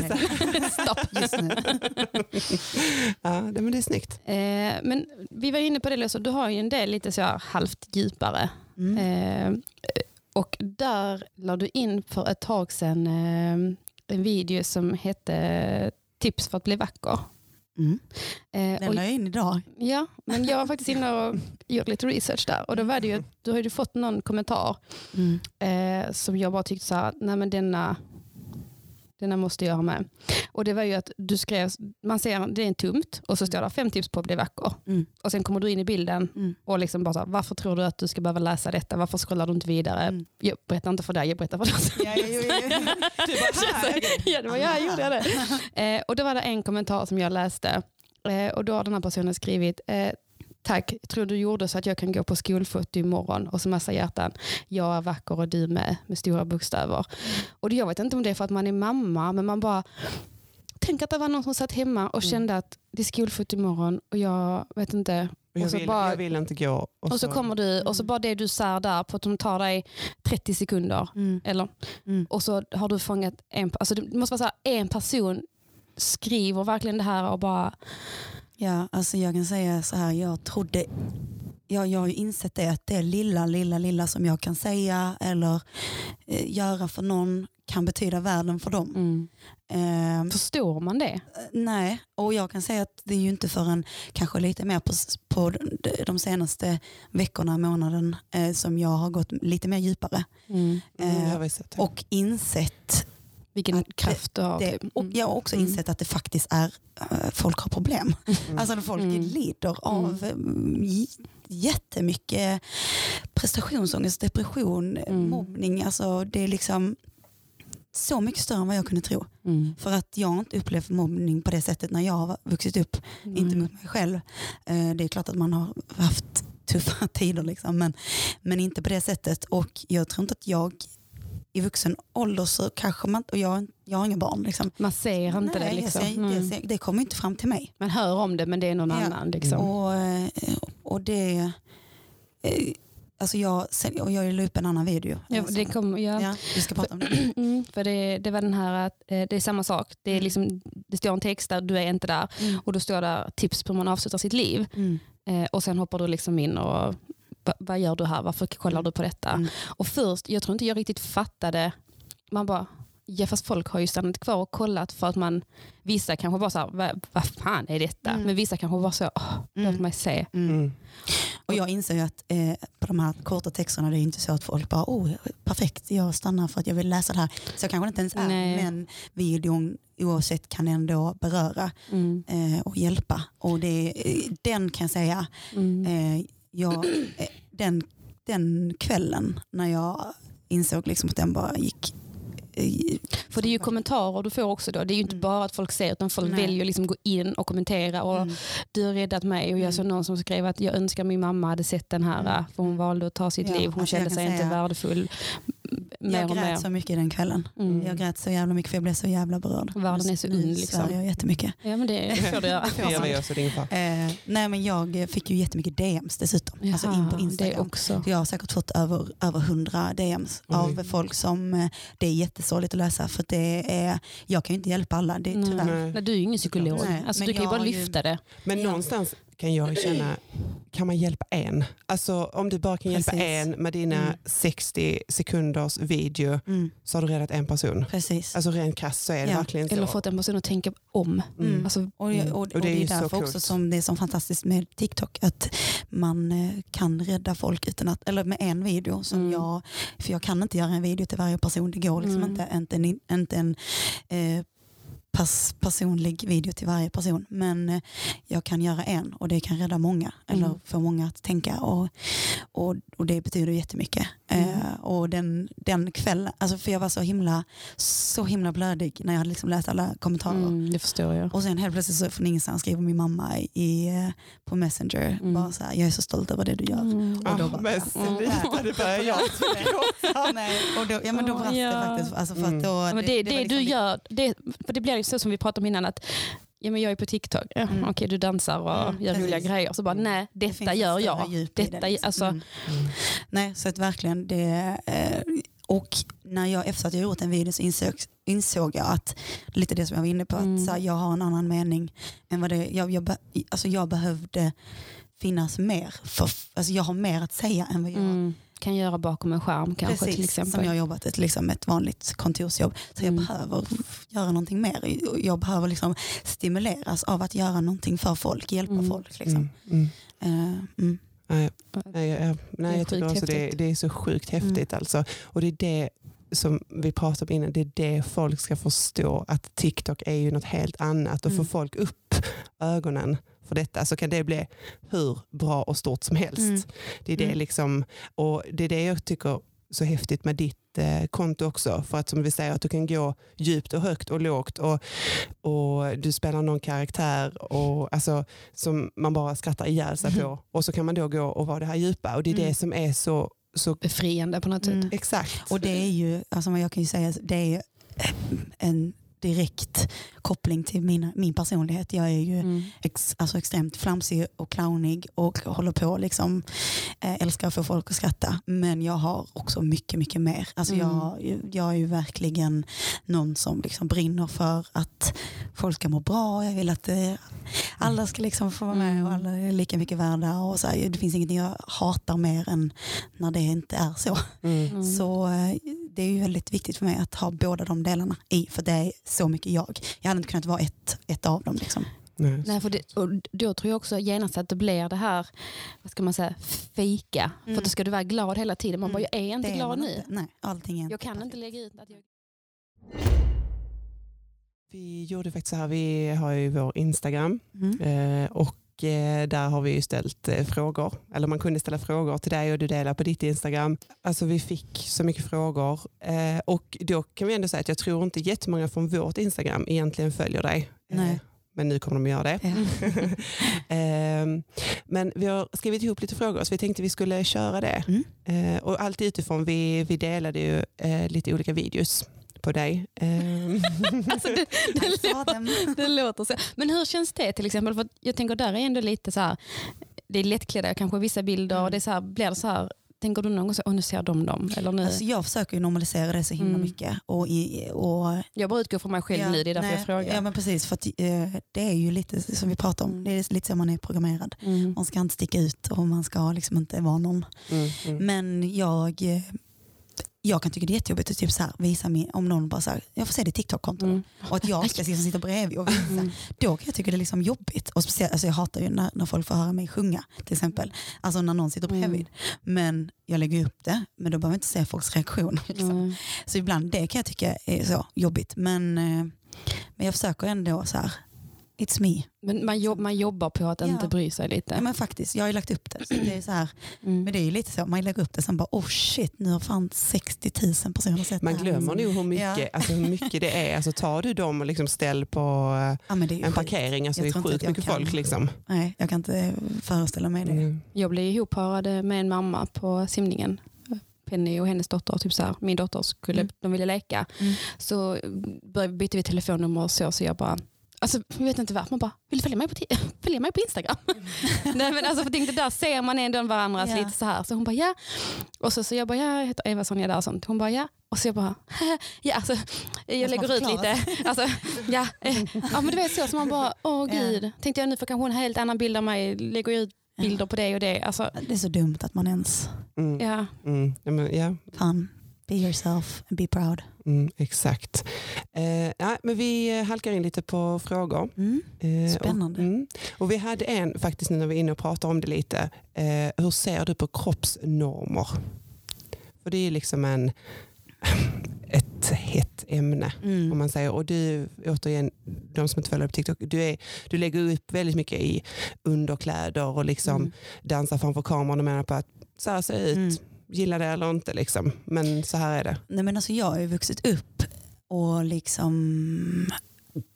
Det Stopp. just nu. Ja, det, men det är snyggt. Eh, men vi var inne på det, så du har ju en del lite så här halvt djupare. Mm. Eh, och där la du in för ett tag sedan eh, en video som hette Tips för att bli vacker. Mm. Eh, Den och, la jag in idag. ja, men jag var faktiskt inne och gjort lite research där. Och då var det ju, du har ju fått någon kommentar Mm. eh, som jag bara tyckte så här, nej men denna, denna måste jag ha med. Och det var ju att du skrev, man ser det är en tumt och så står det fem tips på att bli vacker. Mm. Och sen kommer du in i bilden Mm. och liksom bara så varför tror du att du ska behöva läsa detta? Varför scrollar du inte vidare? Mm. Jag berättar inte för dig, jag berättar för dig. Ja, ja, ja. Du bara, här. ja, det var jag gjorde jag det. Eh, och då var det en kommentar som jag läste eh, och då har den här personen skrivit eh, Tack, tror du gjorde så att jag kan gå på skolfoto imorgon och så massa hjärtan. Jag är vacker och du med, med stora bokstäver. Och jag vet inte om det är för att man är mamma, men man bara Tänk att det var någon som satt hemma och Mm. kände att det är skolfoto imorgon och jag vet inte. Och jag, Och så vill, bara- jag vill inte gå. Och så kommer du och så bara det du säger där på att de tar dig 30 sekunder. Mm. Eller, Mm. och så har du fångat en, alltså det måste vara så här, en person skriver verkligen det här och bara, Ja, alltså jag kan säga så här, jag trodde, jag, jag har ju insett det att det lilla, lilla, lilla som jag kan säga eller eh, göra för någon kan betyda världen för dem. mm. Ehm, förstår man det? nej, och jag kan säga att det är ju inte förrän kanske lite mer på, på de- senaste veckorna, månaden eh, som jag har gått lite mer djupare Mm, Eh, jag har sett det. och insett Vilken Att kraft du har. det. typ. Och jag har också Mm. insett att det faktiskt är, eh, folk har problem. Mm. Alltså folk Mm. lider av mm. j- jättemycket prestationsångest, depression, Mm. mobbning. Alltså det är liksom så mycket större än vad jag kunde tro. Mm. För att jag har inte upplevt mobbning på det sättet när jag har vuxit upp. Inte Mm. mot mig själv. Eh, Det är klart att man har haft tuffa tider liksom, men, men inte på det sättet. Och jag tror inte att jag i vuxen ålder så kanske man, och jag, jag har inga barn liksom. Man ser inte Nej, det. Liksom. ser- Mm. det, det kommer inte fram till mig. Man hör om det men det är någon Ja. annan. Liksom. Och, eh, och det, eh, alltså jag, och jag la upp en annan video. Ja, det, kom, ja. ja, vi ska prata om det. Mm, för det, det var den här att eh, det är samma sak. Det, är liksom, det står en text där, du är inte där. Mm. Och då står där tips på hur man avslutar sitt liv. Mm. Och sen hoppar du liksom in och "Va- vad gör du här? Varför kollar du på detta? Mm. Och först, jag tror inte jag riktigt fattade. Man bara, ja fast folk har ju stannat kvar och kollat för att man, vissa kanske bara så här, vad, vad fan är detta? Mm. Men vissa kanske bara så, oh, låt Mm. mig se. Mm. Mm. Och jag inser ju att eh, på de här korta texterna det är inte så att folk bara oh, perfekt, jag stannar för att jag vill läsa det här. Så kanske det inte ens är, Nej. men videon oavsett kan ändå beröra Mm. eh, och hjälpa. Och det, eh, den kan jag säga, Mm. eh, jag, eh, den, den kvällen när jag insåg liksom att den bara gick eh, För det är ju kommentarer du får också då. Det är ju inte Mm. bara att folk ser utan folk Nej. väljer liksom gå in och kommentera. Och Mm. Du har räddat mig och jag Mm. såg någon som skrev att jag önskar min mamma hade sett den här Mm. för hon valde att ta sitt Ja, liv. Hon kände sig inte säga- värdefull. Mer Jag och mer. grät så mycket den kvällen. Mm. Jag grät så jävla mycket för jag blev så jävla berörd. Världen är så Nu ung, liksom. jag jättemycket. Ja men det får du göra. Det gör vi också din far. Eh, nej men jag fick ju jättemycket DMs dessutom. alltså in på Jaha, Instagram. Det också. Så jag har säkert fått över, över 100 DMs av Oj. folk som eh, det är jättesorgligt att läsa för det är, jag kan ju inte hjälpa alla, det är tyvärr. Nej. Nej, du är ju ingen psykolog. Nej, alltså, men du kan ju jag bara har ju- lyfta det. Men någonstans kan jag känna, kan man hjälpa en? Alltså om du bara kan hjälpa Precis. en med dina Mm. 60 sekunders video Mm, så har du räddat en person. precis. Alltså rent krasst så är det Ja. verkligen så. Eller fått en person att tänka om. Mm. Alltså, Och, jag- och, och, det är, ju så därför också som det är så fantastiskt med TikTok att man eh, kan rädda folk utan att, eller med en video som Mm. jag, för jag kan inte göra en video till varje person, det går liksom Mm. inte, inte en, inte en eh, pers personlig video till varje person. Men eh, jag kan göra en och det kan rädda många. Eller Mm. få många att tänka. Och, och, och det betyder jättemycket. Mm. Eh, och den, den kvällen, alltså för jag var så himla, så himla blödig när jag hade liksom läst alla kommentarer. Mm, det förstår jag. Och sen helt plötsligt så från ingenstans skriver min mamma i, eh, på Messenger Mm. bara så här, jag är så stolt över det du gör. Mm. Och då Ah, bara- men Mm. sluta, det börjar jag. Nej, och då, ja, men då brast ja. det faktiskt. Alltså för Mm. att då, Ja, men det, det, var liksom du gör, det, för det blir ju så som vi pratade om innan att ja, men jag är på TikTok, ja, Mm. okej du dansar och Mm, gör roliga precis. grejer. Så bara Mm. nej, detta ett gör jag. Detta, det, liksom. alltså, Mm. Nej, så att verkligen det... Eh, och när jag efter att jag gjort en video så insåg, insåg jag att, lite det som jag var inne på, Mm. att så här, jag har en annan mening än vad det, jag, jag, alltså jag behövde finnas mer. För, alltså jag har mer att säga än vad jag mm, kan göra bakom en skärm kanske Precis, till exempel. som jag har jobbat ett, liksom ett vanligt kontorsjobb. Så jag Mm. behöver göra någonting mer. Jag behöver liksom stimuleras av att göra någonting för folk, hjälpa Mm. folk. Liksom. Mm, mm. Mm. Nej, nej, jag, nej, jag tycker också det, det är så sjukt häftigt. Alltså. Och det är det som vi pratade om innan, det är det folk ska förstå att TikTok är ju något helt annat och Mm. får folk upp ögonen för detta så kan det bli hur bra och stort som helst. Mm. Det är det Mm. liksom, och det är det jag tycker så häftigt med ditt eh, konto också. För att som vi säger, att du kan gå djupt och högt och lågt och, och du spelar någon karaktär och, alltså, som man bara skrattar ihjäl sig på. Och så kan man då gå och vara det här djupa. Och det är Mm. det som är så, så Befriande på något sätt. Mm. exakt. Och det är ju, alltså jag kan ju säga, det är en direkt koppling till mina, min personlighet. Jag är ju Mm. ex, alltså extremt flamsig och clownig och håller på liksom, eh, älskar att få folk att skratta. Men jag har också mycket, mycket mer. Alltså Mm. jag, jag är ju verkligen någon som liksom brinner för att folk ska må bra. Jag vill att eh, alla ska liksom få vara med och alla är lika mycket värda. Och så här, det finns ingenting jag hatar mer än när det inte är så. Mm. Mm. Så eh, det är ju väldigt viktigt för mig att ha båda de delarna i. För det är så mycket jag. Jag hade inte kunnat vara ett, ett av dem. Liksom. Nej. Nej, för det, och då tror jag också genast att det blir det här, vad ska man säga, fika. Mm. För då ska du vara glad hela tiden. Man Mm. bara, jag är inte Det är glad nu. Inte. Nej, allting är Jag kan perfekt. inte lägga ut att jag... Vi gjorde faktiskt så här, vi har ju vår Instagram Mm. eh, och eh, där har vi ju ställt eh, frågor. Eller man kunde ställa frågor till dig och du delar på ditt Instagram. Alltså vi fick så mycket frågor eh, och då kan vi ändå säga att jag tror inte jättemånga från vårt Instagram egentligen följer dig. Eh, Nej. Men nu kommer de göra det. Ja. Ehm, men vi har skrivit ihop lite frågor så vi tänkte vi skulle köra det. Mm. Eh, och allt utifrån, vi, vi delade ju eh, lite olika videos på dig. Ehm, Alltså, det, det, låter, det låter så. Men hur känns det till exempel? För jag tänker där är ändå lite så här, det är lättklädda kanske vissa bilder Mm. och det är så här, blir det så här, tänker du någon gång så, nu ser de dem? Eller nu. Alltså jag försöker ju normalisera det så himla Mm. mycket. Och, i, och, jag bara utgår från mig själv nu, det är därför nej, jag frågar. Ja men precis, för att, eh, det är ju lite som vi pratar om. Det är lite så man är programmerad. Mm. Man ska inte sticka ut och man ska liksom inte vara någon. mm, mm. Men jag, eh, jag kan tycka det är jättejobbigt att typ så här, visa min, om någon bara så här, jag får se ditt TikTok-konto. Mm. Och att jag ska liksom sitta bredvid och visa. Mm. Då kan jag tycka det är liksom jobbigt. Och speciellt, alltså jag hatar ju när, när folk får höra mig sjunga till exempel. Alltså när någon sitter Mm. bredvid. Men jag lägger upp det, men då behöver jag inte se folks reaktioner. Liksom. Mm. Så ibland det kan jag tycka är så jobbigt. Men, eh, men jag försöker ändå så här, it's me. Men man, jobb, man jobbar på att Ja. inte bry sig lite. Ja, men faktiskt, jag har ju lagt upp det. Så det är så här, Mm. men det är ju lite så, man lägger upp det sen bara oh shit, nu har fan 60 000 personer sett Man det här. glömmer nog hur mycket, Ja. alltså hur mycket det är. Alltså tar du dem och liksom ställ på eh, Ja, en sjukt. parkering, alltså Jag det är sjukt mycket kan. folk. Liksom. Nej, jag kan inte föreställa mig det. Mm. Jag blev ihopparad med en mamma på simningen. Penny och hennes dotter, typ så här, min dotter skulle, Mm. de ville leka. Mm. Så bytte vi telefonnummer och så, så jag bara, alltså, jag vet inte varför, man bara, vill du följa mig på, följa mig på Instagram? Nej, men alltså, för där ser man ändå varandra Ja. lite så här. Så hon bara, ja. Och så, så jag bara, ja, jag heter Eva Sonja där och sånt. Hon bara, ja. Och så jag bara, ja alltså, jag lägger ut lite. Alltså, ja, ja, men du vet så, så man bara, åh Ja. gud. Tänkte jag nu får kanske hon en helt annan bild av mig, lägger ut bilder på det och det. Alltså, Det är så dumt att man ens, Mm. ja. Mm. Ja, men, ja. fan, be yourself and be proud. Mm, exakt. Eh, ja, men vi eh, halkar in lite på frågor. Mm. Eh, Spännande. Och, mm, och vi hade en faktiskt nu när vi är inne och pratar om det lite. Eh, hur ser du på kroppsnormer? För det är liksom en ett hett ämne. Mm. Om man säger. Och du, återigen, de som inte följer på TikTok, du, är, du lägger upp väldigt mycket i underkläder och liksom Mm. dansar framför kameran och menar på att så här ser det ut, Mm. gilla det eller inte. Liksom. Men så här är det. Nej, men alltså jag har ju vuxit upp och liksom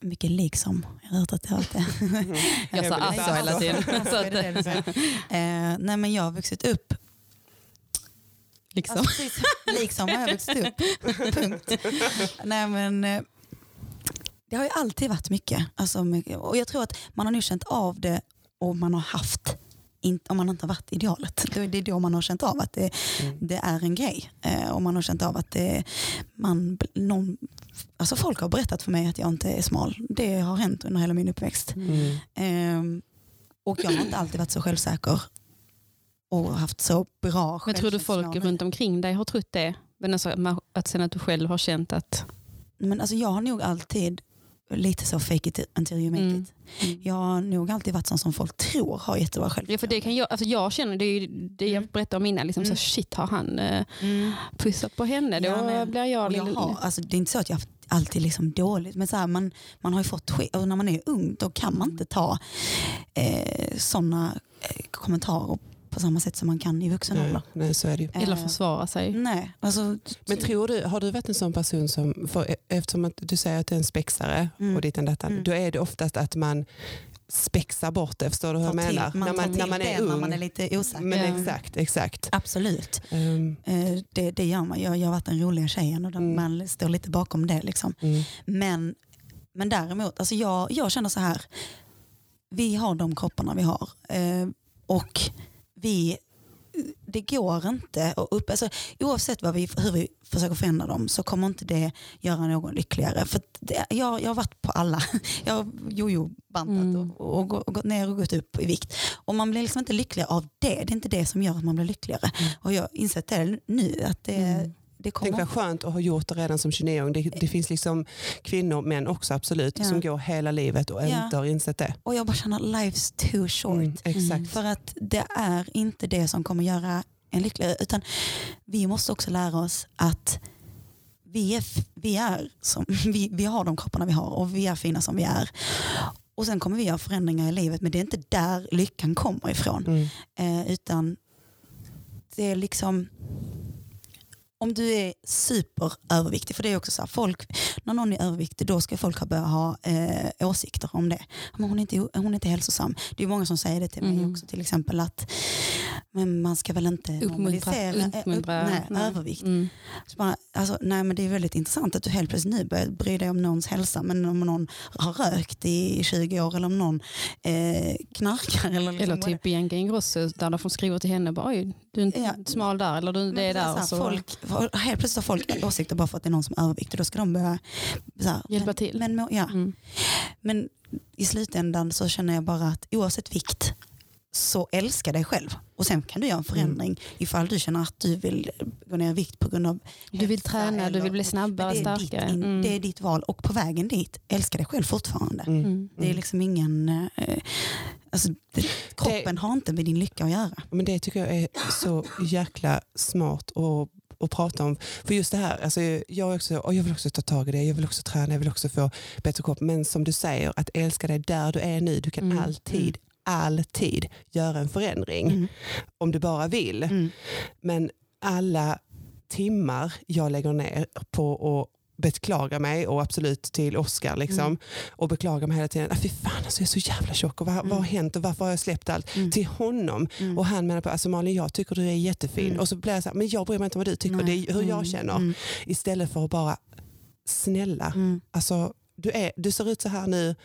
mycket liksom. Jag har hört att det alltid Jag sa alltså hela tiden. Eh, nej men jag har vuxit upp liksom. Alltså, precis, liksom har jag vuxit upp. Punkt. Nej, men, eh, det har ju alltid varit mycket. Alltså. Och jag tror att man har nu känt av det och man har haft, in, om man inte har varit idealet. Då är det då man har känt av att det, det är en grej. Eh, och man har känt av att det, man, någon, alltså folk har berättat för mig att jag inte är smal. Det har hänt under hela min uppväxt. Mm. Ehm, och jag har inte alltid varit så självsäker och haft så bra Men tror du folk runt omkring dig har trott det? Men alltså, att sen att du själv har känt att... Men alltså jag har nog alltid lite så fake it until you make Mm. it. Jag har nog alltid varit sån som folk tror har jättebra Ja, självförtroende. för det kan jag, alltså jag känner, det är det jag Mm. berättade om innan, liksom, Mm. så shit har han eh, Mm. pussat på henne? Då Ja, blir jag... Jag har, alltså, det är inte så att jag alltid liksom dåligt, men så här, man, man har ju fått skit. Och när man är ung då kan man inte ta eh, sådana eh, kommentarer på samma sätt som man kan i vuxen Nej, ålder. nej, så är det ju. Eller Eh, försvara sig. Nej, alltså, Men tror du, har du varit en sån person som, för, eftersom att du säger att du är en spexare Mm. och ditt och datan, Mm. då är det oftast att man spexar bort det, förstår du hur jag menar? man när tar man, när man är ung. när man är lite osäker. Men Ja. exakt, exakt. Absolut. Um, Eh, det, det gör man. Jag, jag har varit den roliga tjejen och Mm. man står lite bakom det. Liksom. mm, Men, men däremot, alltså jag, jag känner så här. Vi har de kropparna vi har. Eh, och vi, det går inte att upp, alltså, oavsett vad vi, hur vi försöker förändra dem så kommer inte det göra någon lyckligare. För det, jag, jag har varit på alla. Jag har jojo-bantat Mm. och, och, och gått ner och gått upp i vikt. Och man blir liksom inte lyckligare av det. Det är inte det som gör att man blir lyckligare. Och jag har insett det nu. Att det, Mm. Det Tänk kommer vad skönt att ha gjort det redan som 29-åring. Det, det finns liksom kvinnor, män också absolut, Ja. som går hela livet och Ja. inte har insett det. Och jag bara känner life's too short. Mm, exakt. För att det är inte det som kommer göra en lyckligare. Utan vi måste också lära oss att vi, är, vi, är som, vi, vi har de kropparna vi har och vi är fina som vi är. Och sen kommer vi göra förändringar i livet men det är inte där lyckan kommer ifrån. Mm. Eh, utan det är liksom om du är superöverviktig, för det är också så här, folk, när någon är överviktig då ska folk ha börja ha eh, åsikter om det. Men hon, är inte, hon är inte hälsosam. Det är många som säger det till mig Mm. också till exempel att men man ska väl inte Uppmuntra, eh, upp, uppmuntra nej, nej. övervikt. Mm. Så bara, alltså, nej, men det är väldigt intressant att du helt plötsligt nu börjar bry dig om någons hälsa. Men om någon har rökt i 20 år eller om någon eh, knarkar. Eller, liksom Eller typ Bianca Ingrosso där de får skriva till henne bara, oj du är inte Ja. smal där eller du, det är där. så Så folk, helt plötsligt har folk åsikter bara för att det är någon som är överviktig. Då ska de börja här, Hjälpa men, till. Men, ja. mm. men i slutändan så känner jag bara att oavsett vikt så älska dig själv. Och sen kan du göra en förändring ifall du känner att du vill gå ner i vikt på grund av Du vill träna, du eller- vill bli snabbare, det är starkare. Ditt, Mm. Det är ditt val och på vägen dit, älska dig själv fortfarande. Mm. Mm. Det är liksom ingen... Eh, alltså, det, kroppen har inte med din lycka att göra. Men det tycker jag är så jäkla smart att, att prata om. För just det här, alltså jag, också, och jag vill också ta tag i det, jag vill också träna, jag vill också få bättre kropp. Men som du säger, att älska dig där du är nu. Du kan Mm, alltid, alltid göra en förändring. Mm. Om du bara vill. Mm. Men alla timmar jag lägger ner på att beklaga mig och absolut till Oscar liksom, Mm. och beklaga mig hela tiden. Ah, fy fan alltså, jag är så jävla tjock och vad, vad har hänt och varför har jag släppt allt? Mm. Till honom. Mm. Och han menar på, alltså Malin jag tycker du är jättefin. Mm. Och så blir jag så här, men jag bryr mig inte om vad du tycker, Nej. det är hur jag Mm. känner. Mm. Istället för att bara, snälla, Mm. alltså, du, är, du ser ut så här nu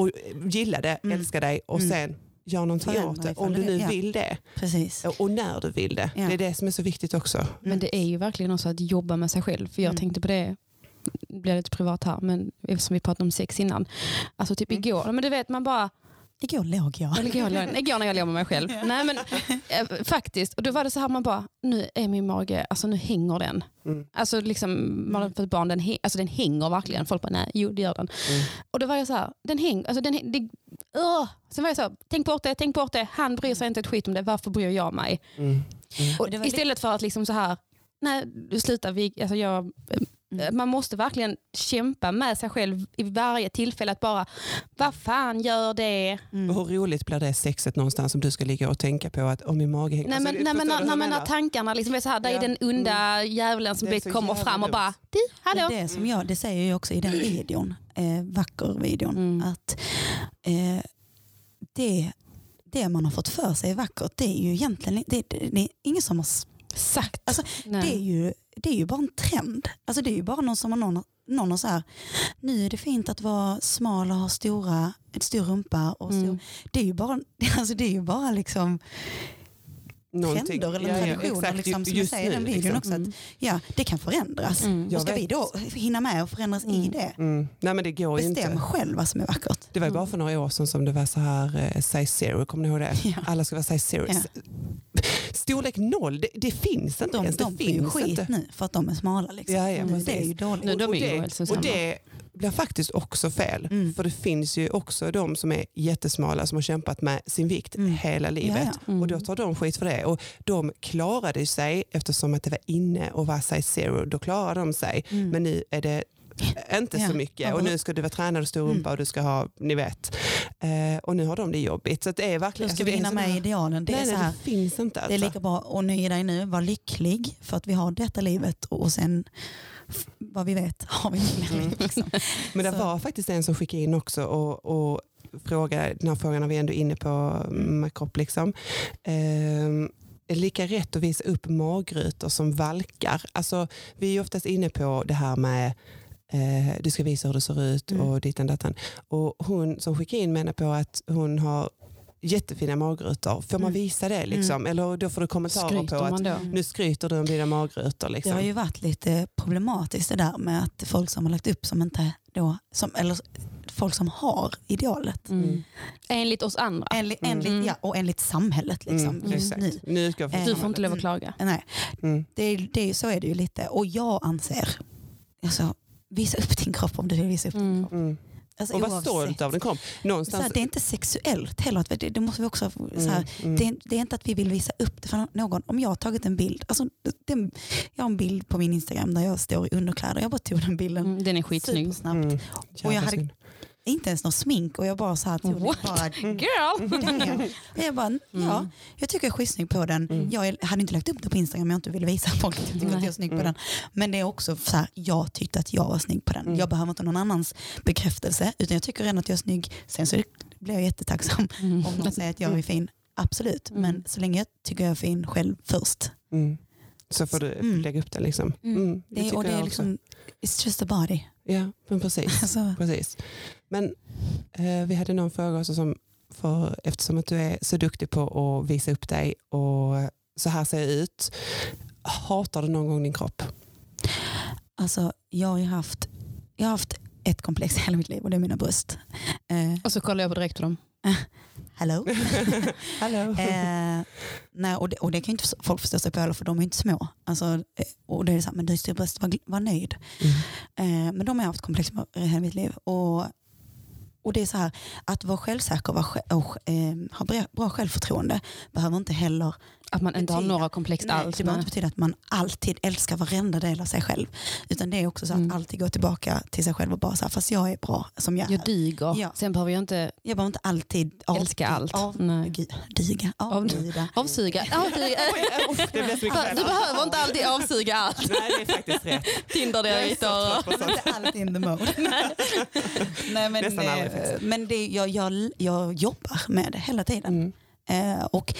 och gilla det, Mm. älska dig och Mm. sen gör någonting Förändra åt det. Om du nu ja. vill det Precis. och när du vill det. Ja. Det är det som är så viktigt också. Men det är ju verkligen också att jobba med sig själv. För jag Mm. tänkte på det, det blir lite privat här, men eftersom vi pratade om sex innan. Alltså typ Mm. igår, men du vet man bara, Igår låg jag. eller igår, igår när jag låg med mig själv. Nej men eh, faktiskt, och då var det så här man bara, nu är min mage, alltså nu hänger den. Mm. Alltså liksom, man har fått barn, den, alltså den hänger verkligen. Folk bara, nej, jo det gör den. Mm. Och då var jag så här, den hänger, alltså den, det, Ugh. Sen var jag så, här, tänk bort det, tänk bort det. Han bryr sig inte ett skit om det, varför bryr jag mig? Mm. Och Det var istället för att liksom så här, nej, sluta. Vi, alltså jag, Mm. Man måste verkligen kämpa med sig själv i varje tillfälle. Att bara, vad fan gör det? Mm. Hur roligt blir det sexet någonstans om du ska ligga och tänka på att om min mage hänger... Nej, Alltså, men, det- nej, men, när, när, jag när tankarna liksom är så här, där Ja. är den onda djävulen som Det kommer fram och bara, du, hallå? Det, som jag, det säger jag också i den videon, eh, vacker-videon, Mm. att eh, det, det man har fått för sig är vackert, det är ju egentligen det, det, det är ingen som har... s- Exakt. Alltså, Nej. det, är ju, det är ju bara en trend. Alltså, det är ju bara någon som har någon, någon har så här, nu är det fint att vara smal och ha stora, ett stor rumpa. Och stor, Mm. det, är ju bara, alltså, det är ju bara liksom Någonting- trender eller Ja, ja, traditioner. exakt, liksom, som jag just säger i den videon liksom. också. Att, ja, det kan förändras. Mm. Och ska vi vet. då hinna med och förändras i det? Mm. Nej men det går Bestäm inte. själv vad som är vackert. Det var ju bara för några år sedan som det var så här eh, size zero, kommer ni ihåg det? Ja. Alla ska vara size zero. Ja. Storlek noll, det, det finns inte De, ens. De ju finns skit inte. nu för att de är smala. Liksom. Ja, ja, Nu, det är ju dåligt. Nu, de och, är ju det, och det blir faktiskt också fel. Mm. För det finns ju också de som är jättesmala som har kämpat med sin vikt Mm. hela livet. Ja, ja. Mm. Och då tar de skit för det. Och de klarade sig eftersom att det var inne och var size zero. Då klarade de sig. Mm. Men nu är det inte Ja. så mycket. Och nu ska du vara tränad och stor Mm. rumpa och du ska ha, ni vet. Eh, och nu har de det jobbigt. Så det är verkligen... Då ska alltså, vi hinna med idealen. Det nej, är, så nej, här, det finns inte. det är Alltså. lika bra att nöja dig nu, vara lycklig för att vi har detta livet och sen vad vi vet har vi inte mer liv. Liksom. Men det Så- var faktiskt en som skickade in också och, och frågade, den här frågan är vi ändå inne på med kropp. Liksom. Ehm, lika rätt att visa upp magrutor som valkar? Alltså, vi är ju oftast inne på det här med eh, du ska visa hur det ser ut Mm. och ditten datan. Och hon som skickade in menar på att hon har jättefina magrutor. Får man Mm. visa det? Liksom? Eller då får du kommentarer på Skryter att man då? nu skryter du om dina magrutor. Det Liksom. har ju varit lite problematiskt det där med att folk som har lagt upp som inte då, som, eller folk som har idealet. Mm. Enligt oss andra. Enligt, Mm. enligt, ja, och enligt samhället liksom, Mm, just nu. Nu från Eh, Du får inte lov att Mm. klaga. Nej, Mm. det, det, så är det ju lite. Och jag anser, alltså, visa upp din kropp om du vill visa upp din Mm. kropp. Alltså, Och var oavsett. stolt av den. Så Någonstans... här, det är inte sexuellt heller. Det, det måste vi också, så här, Mm, mm. det, är, det är inte att vi vill visa upp det för någon. Om jag har tagit en bild, alltså, det, jag har en bild på min Instagram där jag står i underkläder. Jag bara tog den bilden Mm, Den är skitsnygg. supersnabbt. Mm. Och jag hade. Inte ens något smink och jag bara så här. What? Bara, Girl! damn. Och jag bara, ja, Mm. jag tycker jag är skitsnygg på den. Mm. Jag hade inte lagt upp det på Instagram om jag inte ville visa folk att jag tycker att jag är snygg på den. Men det är också så här, jag tyckte att jag var snygg på den. Mm. Jag behöver inte någon annans bekräftelse utan jag tycker ändå att jag är snygg. Sen så blir jag jättetacksam Mm. om någon säger att jag är fin. Absolut, Mm. men så länge jag tycker jag är fin själv först. Mm. Så får du lägga upp den. Liksom. Det, tycker och det är liksom, it's just a body. Ja, men precis. Alltså, precis. Men eh, vi hade någon fråga också som, för, eftersom att du är så duktig på att visa upp dig och så här ser jag ut. Hatar du någon gång din kropp? alltså, jag, har haft, jag har haft ett komplex i hela mitt liv och det är mina bröst. Eh, Och så kollar jag på direkt på dem. hello? Hallå? Eh, nej, och, det, och det kan ju inte folk förstå sig på heller för de är ju inte små. Alltså, eh, och det är så här, men du är bröst, var, var nöjd. Mm. Eh, men de har jag haft komplex med i hela mitt liv. Och, och det är så här, att vara självsäker och, och eh, ha bra självförtroende behöver inte heller att man inte har några komplex nej, alls. det behöver nej. inte betyda att man alltid älskar varenda del av sig själv. Utan det är också så att Mm. alltid gå tillbaka till sig själv och bara så här, fast jag är bra som jag är. Jag dyger. Ja. Sen behöver jag inte Jag behöver inte alltid av, älska allt. Av, Nej. dyga, avdyga. Avsuga. det mycket Du behöver inte alltid avsuga allt. Nej, det är faktiskt rätt. Tinder-dejter. Man är inte alltid in the mode. Nej, men, Nästan aldrig eh, men det, jag, jag, jag jobbar med det hela tiden. Mm. Eh, och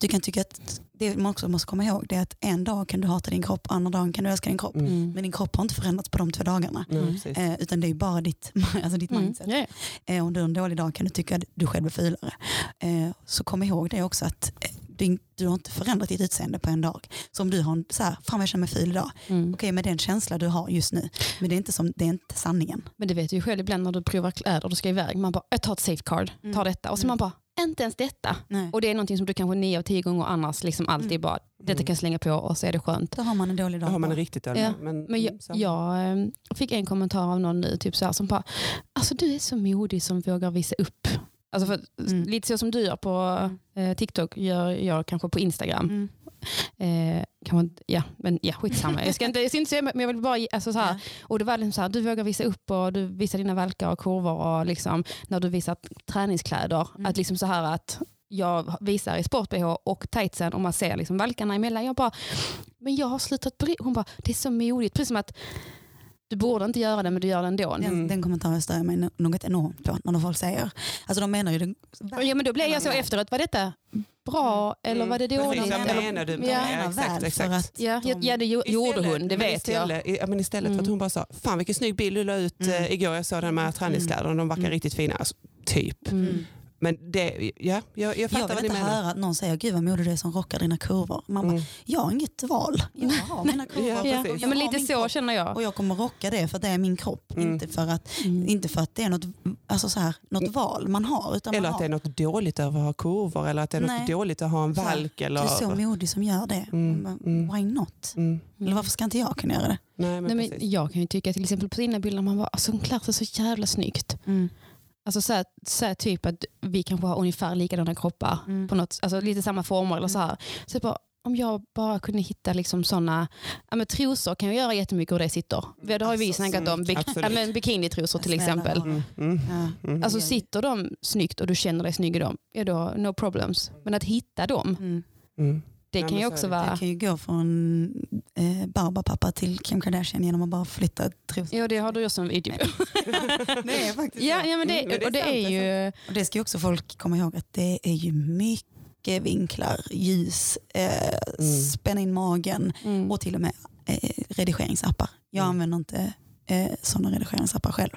du kan tycka att det man också måste komma ihåg det är att en dag kan du hata din kropp, andra dagen kan du älska din kropp. Mm. Mm. Men din kropp har inte förändrats på de två dagarna. Mm. Eh, utan det är bara ditt, alltså ditt Mm. mindset. Ja. Eh, om du har en dålig dag kan du tycka att du själv är fulare. Eh, så kom ihåg det också att eh, du, du har inte förändrat ditt utseende på en dag. Så om du har en så här, fan vad jag känner mig ful idag. Mm. Okej med den känsla du har just nu. Men det är inte, som, det är inte sanningen. Men det vet du ju själv ibland när du provar kläder och du ska iväg. Man bara, jag tar ett safecard, Mm. tar detta. Och så Mm. man bara, inte ens detta. Nej. Och det är någonting som du kanske nio av tio gånger annars liksom alltid Mm. bara, detta kan jag slänga på och så är det skönt. Då har man en dålig Då dag. har man en riktigt dålig Ja, dag, men, Men jag, mm, jag eh, fick en kommentar av någon nu typ så här, som bara, alltså du är så modig som vågar visa upp. Alltså för, Mm. Lite så som du gör på eh, TikTok gör jag kanske på Instagram. Mm. Eh, kan man, ja, men ja, skitsamma. Jag ska inte, jag ska inte säga, men jag vill bara, alltså, så här, och det var liksom så här, du vågar visa upp och du visar dina valkar och kurvor och liksom, när du visar träningskläder. Att liksom så här att jag visar i sport-bh och tightsen och man ser liksom valkarna emellan. Jag bara, men jag har slutat bry Hon bara, det är så modigt. Precis som att du borde inte göra det men du gör det ändå. Den, den kommentaren stör jag mig något enormt på när folk säger. Alltså de menar ju det. Ja, men då blev jag så efteråt, var detta bra eller var det Precis, dåligt? vad Eller- menar du? Ja. Menar exakt, exakt. att Ja, ja, de- ja det gjo- gjorde hon, det vet jag. istället, jag. Men istället för att Mm. hon bara sa, fan vilken snygg bild du la ut Mm. eh, igår, jag såg den med träningskläderna, de verkar Mm. riktigt fina. Alltså, typ. Mm. Men det, ja, jag, jag fattar Jag vad vill ni inte menar. höra att någon säger gud vad modig du är som rockar dina kurvor. Man bara, Mm. jag har inget val. Jag har mina kurvor. Ja, Ja, ja, men Jag har lite så kropp. känner jag. Och jag kommer rocka det för att det är min kropp. Mm. Inte, för att, Mm. inte för att det är något, alltså så här, något val man har. Utan Eller man att det är har. något dåligt över att ha kurvor eller att det är något Nej. dåligt att ha en valk. Du Eller, är så modig som gör det. Mm, bara, mm. Why not? mm. Eller varför ska inte jag kunna göra det? Nej, men Nej, men jag kan ju tycka till exempel på sina bilder, man bara, alltså hon klär sig så jävla snyggt. Alltså så här, så här typ att vi kanske har ungefär likadana kroppar, Mm. på något, alltså lite samma former eller så här. Så jag bara, om jag bara kunde hitta liksom sådana, ja, men trosor kan jag göra jättemycket hur det sitter. Det har ju vi Alltså, snackat om, Bik- absolut. ja, men bikinitrosor till exempel. Mm, mm, mm. Alltså sitter de snyggt och du känner dig snygg i dem, ja då no problems. Men att hitta dem, Mm. Mm. Det kan ju också det. vara... Jag kan ju gå från eh, Barbapapa till Kim Kardashian genom att bara flytta trosor. Ja det har du också en video. Det är faktiskt Ja, ja men det, Mm, det och det sant, är det är ju... Och det ska ju också folk komma ihåg att det är ju mycket vinklar, ljus, eh, Mm. spänna in magen Mm. och till och med eh, redigeringsappar. Jag Mm. använder inte eh, sådana redigeringsappar själv.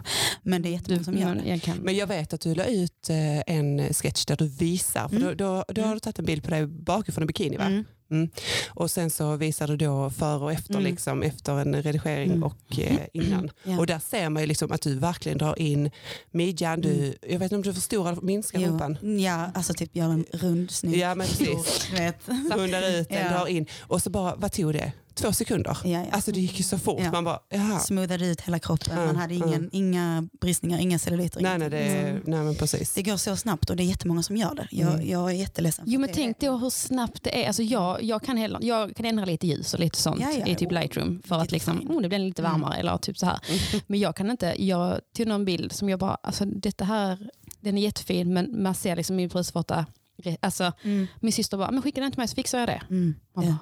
Men det är jättemånga Du, som gör det. jag kan. Men jag vet att du la ut eh, en sketch där du visar, för Mm. då, då, då har du tagit en bild på dig bakifrån en bikini va? Mm. Och sen så visar du då före och efter, Mm. liksom, efter en redigering Mm. och eh, innan. Ja. Och där ser man ju liksom att du verkligen drar in midjan, du, jag vet inte om du förstorar eller minskar Jo. rumpan. Ja, alltså typ gör en rund snygg. Ja men precis, rundar ut den, Ja. drar in och så bara, vad tog det? Två sekunder? Ja, ja. Alltså det gick ju så fort, Ja. man bara. Smoothade ut hela kroppen. Ja, Man hade ingen, inga bristningar, inga celluliter. Nej, nej, det, är- nej men precis. det går så snabbt och det är jättemånga som gör det. Jag, Mm. jag är jätteledsen. Jo men tänk då hur snabbt det är. Alltså jag, jag, kan heller, jag kan ändra lite ljus och lite sånt Ja, ja. i typ Lightroom för att liksom, oh, det blir lite Mm. varmare eller typ så här. Men jag kan inte, jag tog någon bild som jag bara, alltså detta här, den är jättefin men man ser liksom min bröstvårta. Alltså Mm. min syster bara, men skicka den till mig så fixar jag det. Mm. Man Ja. bara,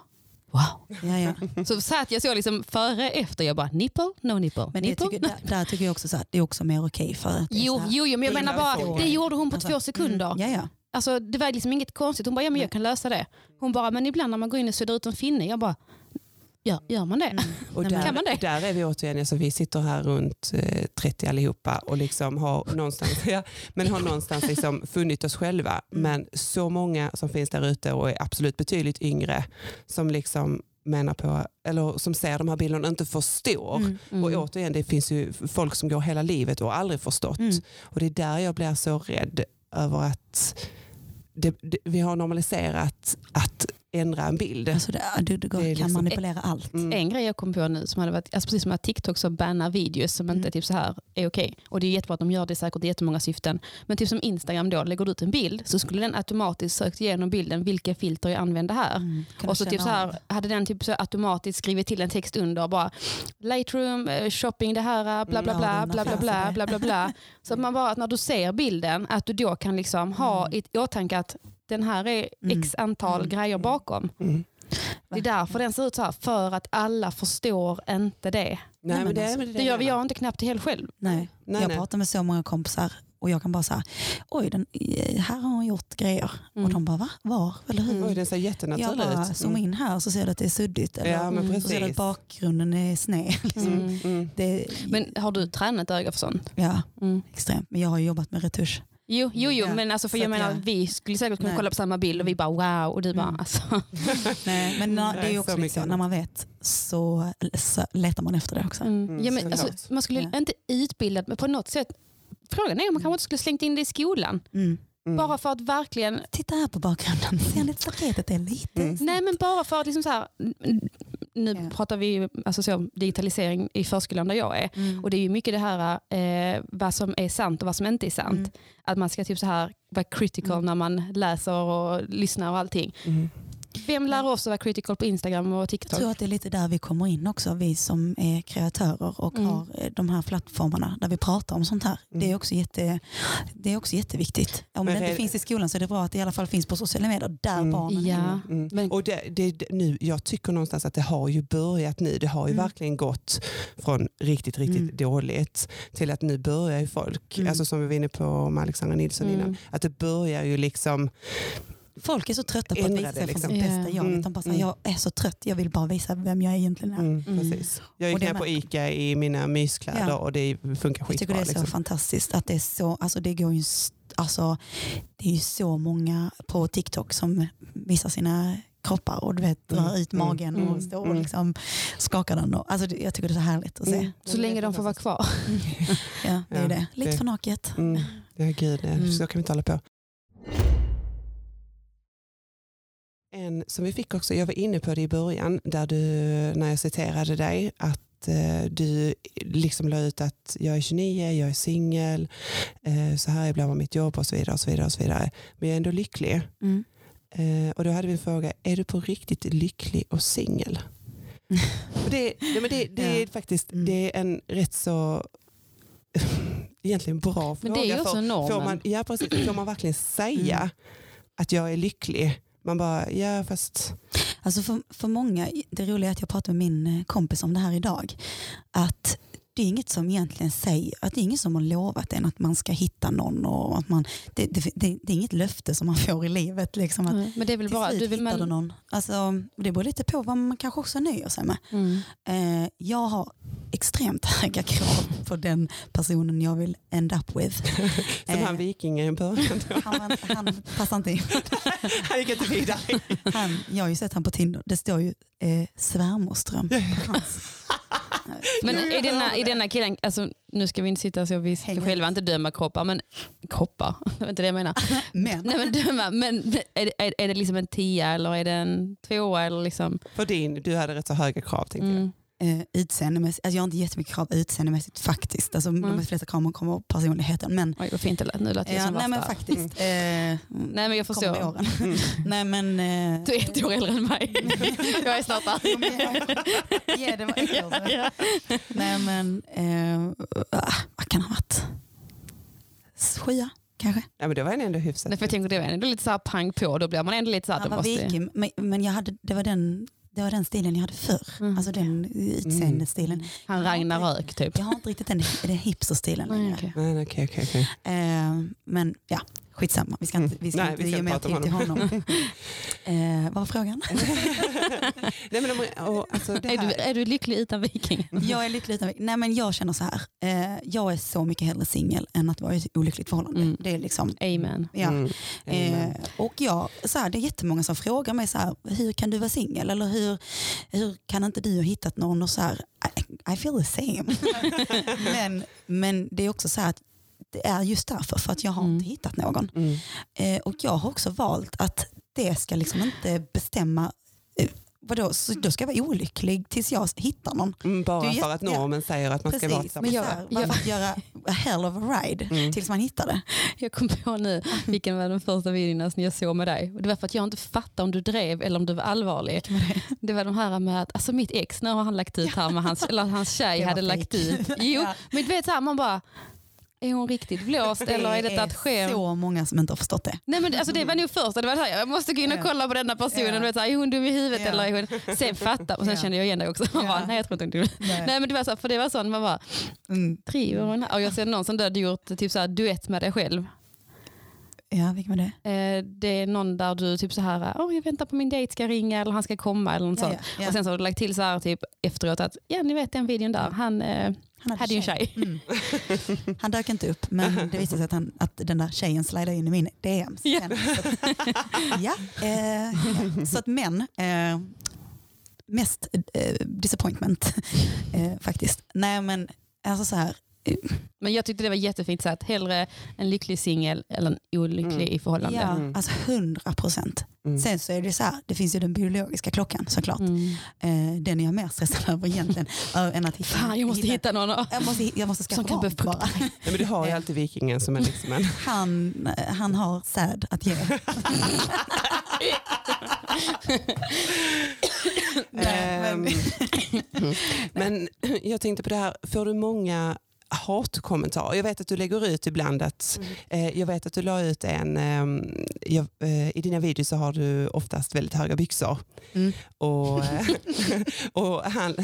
wow. Ja, ja. Så satt jag så liksom före efter, jag bara nipple, no nipple, Men det nipple. tycker, där, där tycker jag också så att det är också mer okej för att det är Jo, här- jo, jo, men jag menar bara, det gjorde hon på Alltså, två sekunder. Mm, ja, ja. Alltså, det var liksom inget konstigt. Hon bara, ja men jag kan lösa det. Hon bara, men ibland när man går in och suddar ut en finne, jag bara, ja, gör man det? Mm. Och där, Kan man det? där är vi återigen, alltså vi sitter här runt eh, 30 allihopa och liksom har någonstans, ja, men har någonstans liksom funnit oss själva. Mm. Men så många som finns där ute och är absolut betydligt yngre som liksom menar på, eller som ser de här bilderna och inte förstår. Mm. Mm. Och återigen, det finns ju folk som går hela livet och aldrig förstått. Mm. Och det är där jag blir så rädd över att det, det, vi har normaliserat att ändra en bild. Alltså det, du, du går, Det kan liksom- manipulera allt. Mm. En grej jag kom på nu, som hade varit, alltså precis som att TikTok så bannar videos som inte Mm. är typ så här är okej. Och det är jättebra att de gör det säkert i jättemånga syften. Men typ som Instagram då, lägger du ut en bild så skulle den automatiskt sökt igenom bilden vilka filter jag använder här. Mm. Och så typ så här, hade den typ så automatiskt skrivit till en text under bara Lightroom, eh, shopping det här, bla bla Mm, bla bla bla bla bla bla bla. Så att man bara att när du ser bilden att du då kan liksom ha Mm. i åtanke att den här är Mm. x antal Mm. grejer bakom. Mm. Det är därför den ser ut så här, för att alla förstår inte det. Nej, men men det, alltså, det, Det gör vi jag inte knappt helt själv. Nej. Nej, jag nej. pratar med så många kompisar och jag kan bara säga, oj den, eh, här har hon gjort grejer. Mm. Och de bara, va? Var? Eller hur? Oj, den ser Jag jättenaturlig bara, ut. zooma in här så ser du att det är suddigt. Eller Ja, men Mm. så ser du att precis. bakgrunden är sned. Liksom. Mm. Mm. Det, Men har du tränat öga för sånt? ja, Mm. extremt. Men jag har jobbat med retusch. Jo, jo, jo Ja, men alltså för så jag menar jag- vi skulle säkert kunna Nej. kolla på samma bild och vi bara wow och du bara Mm. alltså. Nej, men na, det är ju så också mycket lite så, när man vet så, så letar man efter det också. Mm. Mm, Ja, men, alltså, man skulle Ja. inte utbilda men på något sätt. Frågan är om man kanske inte skulle slängt in det i skolan. Mm. Mm. Bara för att verkligen, Titta här på bakgrunden, ser ni att staketet är lite? Mm. nej men bara för att liksom så här, nu Ja. pratar vi alltså så, digitalisering i förskolan där jag är. Mm. Och det är ju mycket det här eh, vad som är sant och vad som inte är sant. Mm. Att man ska typ så här vara critical Mm. när man läser och lyssnar och allting. Vem lär oss att vara critical på Instagram och Jag TikTok? tror att det är lite där vi kommer in också, vi som är kreatörer och Mm. har eh, de här plattformarna där vi pratar om sånt här. Mm. Det, är också jätte, det är också jätteviktigt. Om Men det inte är- finns i skolan så är det bra att det i alla fall finns på sociala medier där Mm. barnen Ja. är. Mm. Men- Och det, det, det- nu, jag tycker någonstans att det har ju börjat nu. Det har ju Mm. verkligen gått från riktigt, riktigt Mm. dåligt till att nu börjar ju folk, Mm. alltså som vi var inne på med Alexandra Nilsson Mm. innan, att det börjar ju liksom, Folk är så trötta på att visa det sig liksom. från sitt bästa Ja. jag. Mm. De bara säger, Mm. jag är så trött, jag vill bara visa vem jag egentligen är. mm, Mm. precis. Jag gick ner på Ica i mina myskläder Ja. och det funkar Jag tycker skitbra. det är så Liksom. fantastiskt att det är så, alltså det går ju, alltså det är ju så många på TikTok som visar sina kroppar och du vet drar Mm, ut mm, magen mm, och står och liksom skakar den. Och, alltså jag tycker det är så härligt att se. Mm. Så länge de får vara kvar. Ja, det är Ja, det. Lite det- för naket. Mm. Ja, gud, Mm. så kan vi inte hålla på. En som vi fick också, jag var inne på det i början, där du, när jag citerade dig, att eh, du liksom la ut att jag är 29, jag är singel, eh, så här ibland var mitt jobb och så vidare. och så vidare, och så vidare. Men jag är ändå lycklig. Mm. Eh, och då hade vi en fråga, är du på riktigt lycklig och singel? Det, nej, men det, det är Ja. faktiskt Mm. det är en rätt så egentligen bra Men fråga. det är ju för- också normen. Får man, ja, precis, får man verkligen säga Mm. att jag är lycklig? Man bara, ja fast... Alltså för, för många, det roliga är att jag pratade med min eh, kompis om det här idag, att det är inget som egentligen säger, att det är inget som har lovat en att man ska hitta någon och att man, det, det, det, det är inget löfte som man får i livet. Liksom, att Nej, Men det är väl bara, du vill man, någon. Alltså, det beror lite på vad man kanske också nöjer sig med. mm. Eh, jag har extremt höga krav på den personen jag vill end up with. Som Eh. han vikingen i början. Han, han passar inte in. han gick inte vidare. Han, jag har ju sett han på Tinder, det står ju eh, svärmorström på hans. Men i denna, i denna killen, alltså, nu ska vi inte sitta så, vi ska själva inte döma kroppar, men kroppar, det var inte det jag menar. Men, Nej, men döma, men är det, är, är det liksom en tia eller är det en tvåa? Eller liksom, För din, du hade rätt så höga krav tänkte jag. Mm. eh, utseendemässigt, alltså jag har inte jättemycket krav utseendemässigt faktiskt. Alltså, Mm. De flesta kraven kommer på personligheten. Men, Oj vad fint det lät, nu lät det ja, som nej, men faktiskt. Eh, Nej men jag förstår. åren. Mm. nej men... Eh, Du är ett år äldre än mig. jag är snart där. Jag- Ge det var ett år sedan. Nej men, eh, ah, vad kan det ha varit? Sjua kanske? Ja, men det var ändå hyfsat. Nej, för jag tänker det var ändå lite så här pang på, då blir man ändå lite så här, Han var måste... vikig, men, men jag hade, det, var den, det var den stilen jag hade förr. Mm. Alltså den utseendestilen. Han Ragnar Rök typ. Jag har inte riktigt den, den hipsterstilen längre. Nej, okej, okej, okej. Eh, men ja, skitsamma. Vi ska inte, vi ska Nej, inte vi ska ge mer tid till honom. eh, vad var frågan? Nej, men, och, alltså, det Är, du, är du lycklig utan viking? jag är lycklig utan Nej men jag känner så här. Eh, jag är så mycket hellre singel än att vara i ett olyckligt förhållande. Mm. Det är liksom, Amen. ja. Mm. Eh, och jag, så här, det är jättemånga som frågar mig så här, hur kan du vara singel? Eller hur, hur kan inte du ha hittat någon? Och så här, I, I feel the same. men, men det är också så här att det är just därför, för att jag har Mm. inte hittat någon. Mm. Eh, och jag har också valt att det ska liksom inte bestämma eh, Vadå, så då ska jag vara olycklig tills jag hittar någon. Mm, bara för jätte- att normen säger att man ska vara Precis, tillsammans. men jag- jag, varför göra a hell of a ride Mm. tills man hittar det? Jag kom på nu vilken var den första videon som jag såg med dig. Det var för att jag inte fattade om du drev eller om du var allvarlig. Det var de här med att alltså mitt ex, nu har han lagt ut här med hans, eller hans tjej Det hade fake. lagt ut. Jo, Ja. men du vet så här, man bara, är hon riktigt blåst eller är det ett skämt? så många som inte har förstått det. Nej, men alltså, det var nog första, det var det här, jag måste gå in och kolla på denna personen. Ja. Du vet, så här, är hon dum i huvudet Ja. eller är hon... Sen fatta och sen Ja. kände jag igen dig också. Man Ja. bara, nej jag tror inte hon är dum. Nej men det var så, för det var sån, man bara, Mm. driver hon här? Och jag ser någon som hade gjort typ så här, duett med dig själv. Ja, vilken var det? Eh, det är någon där du typ så här, oh, jag väntar på min dejt ska ringa eller han ska komma eller något Ja, sånt. Och sen så har du lagt till så här typ efteråt att, ja ni vet den videon där, han eh, Han hade ju en tjej. Mm. Han dök inte upp men det visade sig att, han, att den där tjejen slidade in i min DM. Att, ja, eh, ja. Så att män, eh, mest eh, disappointment eh, faktiskt. Nej men alltså så här, Men jag tyckte det var jättefint så att hellre en lycklig singel eller en olycklig Mm. i förhållande. ja, Mm. alltså hundra procent. Mm. Sen så är det så här, det finns ju den biologiska klockan såklart. Mm. Eh, den är jag mer stressad över egentligen. än att hitta, Fan jag måste hitta någon. och- jag måste, jag måste skaffa Som kan befrukta bara. Nej, men du har ju Eh. alltid vikingen som är liksom en... Han, han har säd att ge. Nej, men- Ehm, men jag tänkte på det här, får du många hatkommentarer? Jag vet att du lägger ut ibland att, eh, jag vet att du la ut en, ehm, jag, eh, i dina videos så har du oftast väldigt höga byxor. Mm. Och, eh, och han,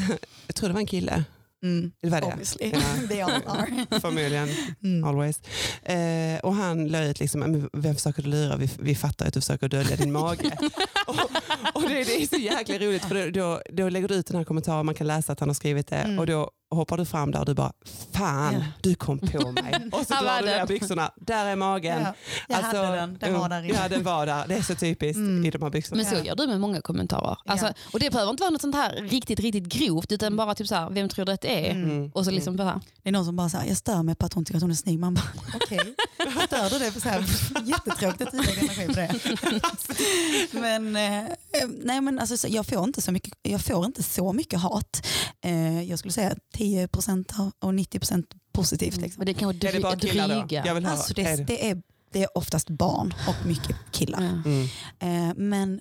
jag tror det var en kille, Mm. det var det. Obviously, Ja. they all are. Förmodligen. Mm. Always. Eh, och han la ut liksom, "Men vem försöker du lura? Vi, vi fattar att du försöker dölja din mage. och och det, det är så jäkla roligt för då, då, då lägger du ut den här kommentaren, man kan läsa att han har skrivit det Mm. och då hoppar du fram där och du bara, fan Ja. du kom på mig. Och så drar du ner byxorna, där är magen. Ja, jag hade den, den var där inne. Ja den var där, det är så typiskt Mm. i de här byxorna. Men så gör du med många kommentarer. Alltså, Ja. Och det behöver inte vara något sånt här riktigt, riktigt grovt utan bara typ så här, vem tror du att det är? Mm. Och så liksom bara, Det är någon som bara säger jag stör mig på att hon tycker att hon är snygg. Man bara, okej, stör du det? För så här, jättetråkigt att lägga energi på det. men eh, nej men alltså, så jag, får inte så mycket, jag får inte så mycket hat. Eh, jag skulle säga 10% har- och 90% positivt. Liksom. men det kan Är det bara vara killar då? Jag vill ha, Alltså, det, är det? det, är, det är oftast barn och mycket killar. Mm. Eh, men,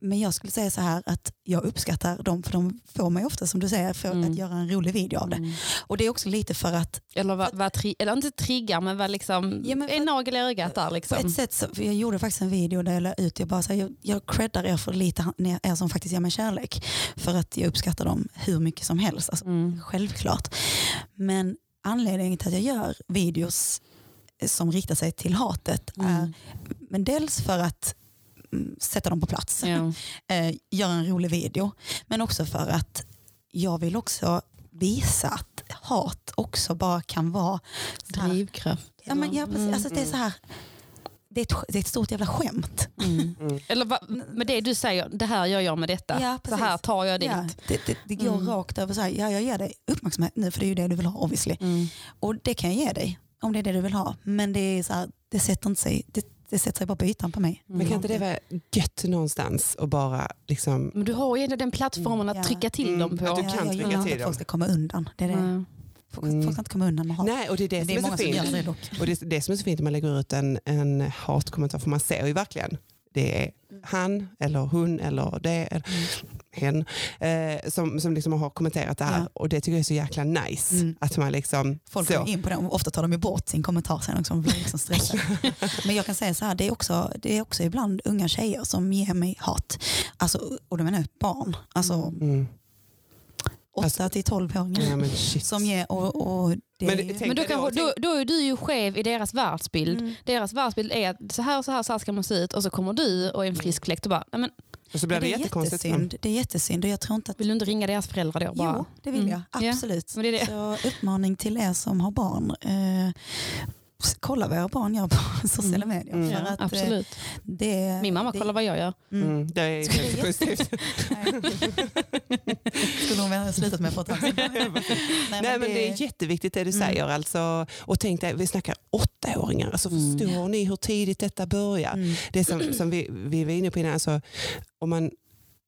men jag skulle säga så här att jag uppskattar dem för de får mig ofta som du säger för Mm. att göra en rolig video av det. Mm. Och det är också lite för att Eller, vad, vad tri- eller inte triggar men vad liksom, Ja, men en nagel i ögat där på liksom. ett sätt så, för jag gjorde faktiskt en video där jag la ut, jag bara så här, jag, jag creddar er för lite er som faktiskt ger mig kärlek. För att jag uppskattar dem hur mycket som helst. Alltså, Mm. Självklart. Men anledningen till att jag gör videos som riktar sig till hatet är Mm. men dels för att sätta dem på plats. Ja. eh, göra en rolig video. Men också för att jag vill också visa att hat också bara kan vara Drivkraft. ja, men, ja, precis, Mm. alltså, det är så här det är, ett, det är ett stort jävla skämt. Mm. Mm. Eller va, med det du säger, det här gör jag med detta. Ja, så här tar jag dit. Ja, det, det, det går Mm. rakt över så här, ja, jag ger dig uppmärksamhet nu för det är ju det du vill ha obviously. Mm. Och det kan jag ge dig om det är det du vill ha. Men det, är så här, det, sätter, inte sig, det, det sätter sig bara på ytan på mig. Men kan inte det vara gött någonstans och bara liksom Men du har ju ändå den plattformen att Ja. trycka till Mm, dem på. att du Ja, kan jag trycka till att folk dem. ska komma undan. Det är det. Mm. Folk, Mm. folk ska inte komma undan med hat. Nej, och det är det, det är som är många så som fint. det dock. Och det, det som är så fint när man lägger ut en, en hatkommentar, för man ser ju verkligen, det är han eller hon eller det eller hen eh, som, som liksom har kommenterat det här. Ja. Och det tycker jag är så jäkla nice. Mm. Att man liksom, Folk går in på det och ofta tar de ju bort sin kommentar sen också. Blir liksom stressade. Men jag kan säga så här, det är, också, det är också ibland unga tjejer som ger mig hat. Alltså, och då menar jag barn. Alltså Mm. 8 Alltså- till 12-åringar. Ja, men. Som ger, och, och det Men Men då, kanske, då, då är du ju skev i deras världsbild. Mm. Deras världsbild är att så här och så här, så här ska man se ut och så kommer du och är en frisk fläkt och bara, nej men, och så blir det, det är jättekonstigt. jättesynd. Det är jättesynd och jag tror inte att... vill du inte ringa deras föräldrar då? Bara? Jo, det vill Mm. jag. Ja. Absolut. Men det är det. Så uppmaning till er som har barn. Eh, kolla vad era barn gör på sociala medier. Mm. För Ja, att, eh, absolut. det, Min mamma det, kollar vad jag gör. Mm. Mm, det är det positivt. Skulle hon väl ha slutat med för ett tag sedan. Nej, Nej, men det är jätteviktigt det du Mm. säger. Alltså, och tänk dig, vi snackar åttaåringar. Alltså, Mm. Förstår ni hur tidigt detta börjar? Mm. Det som, som vi, vi var inne på innan, alltså, om man,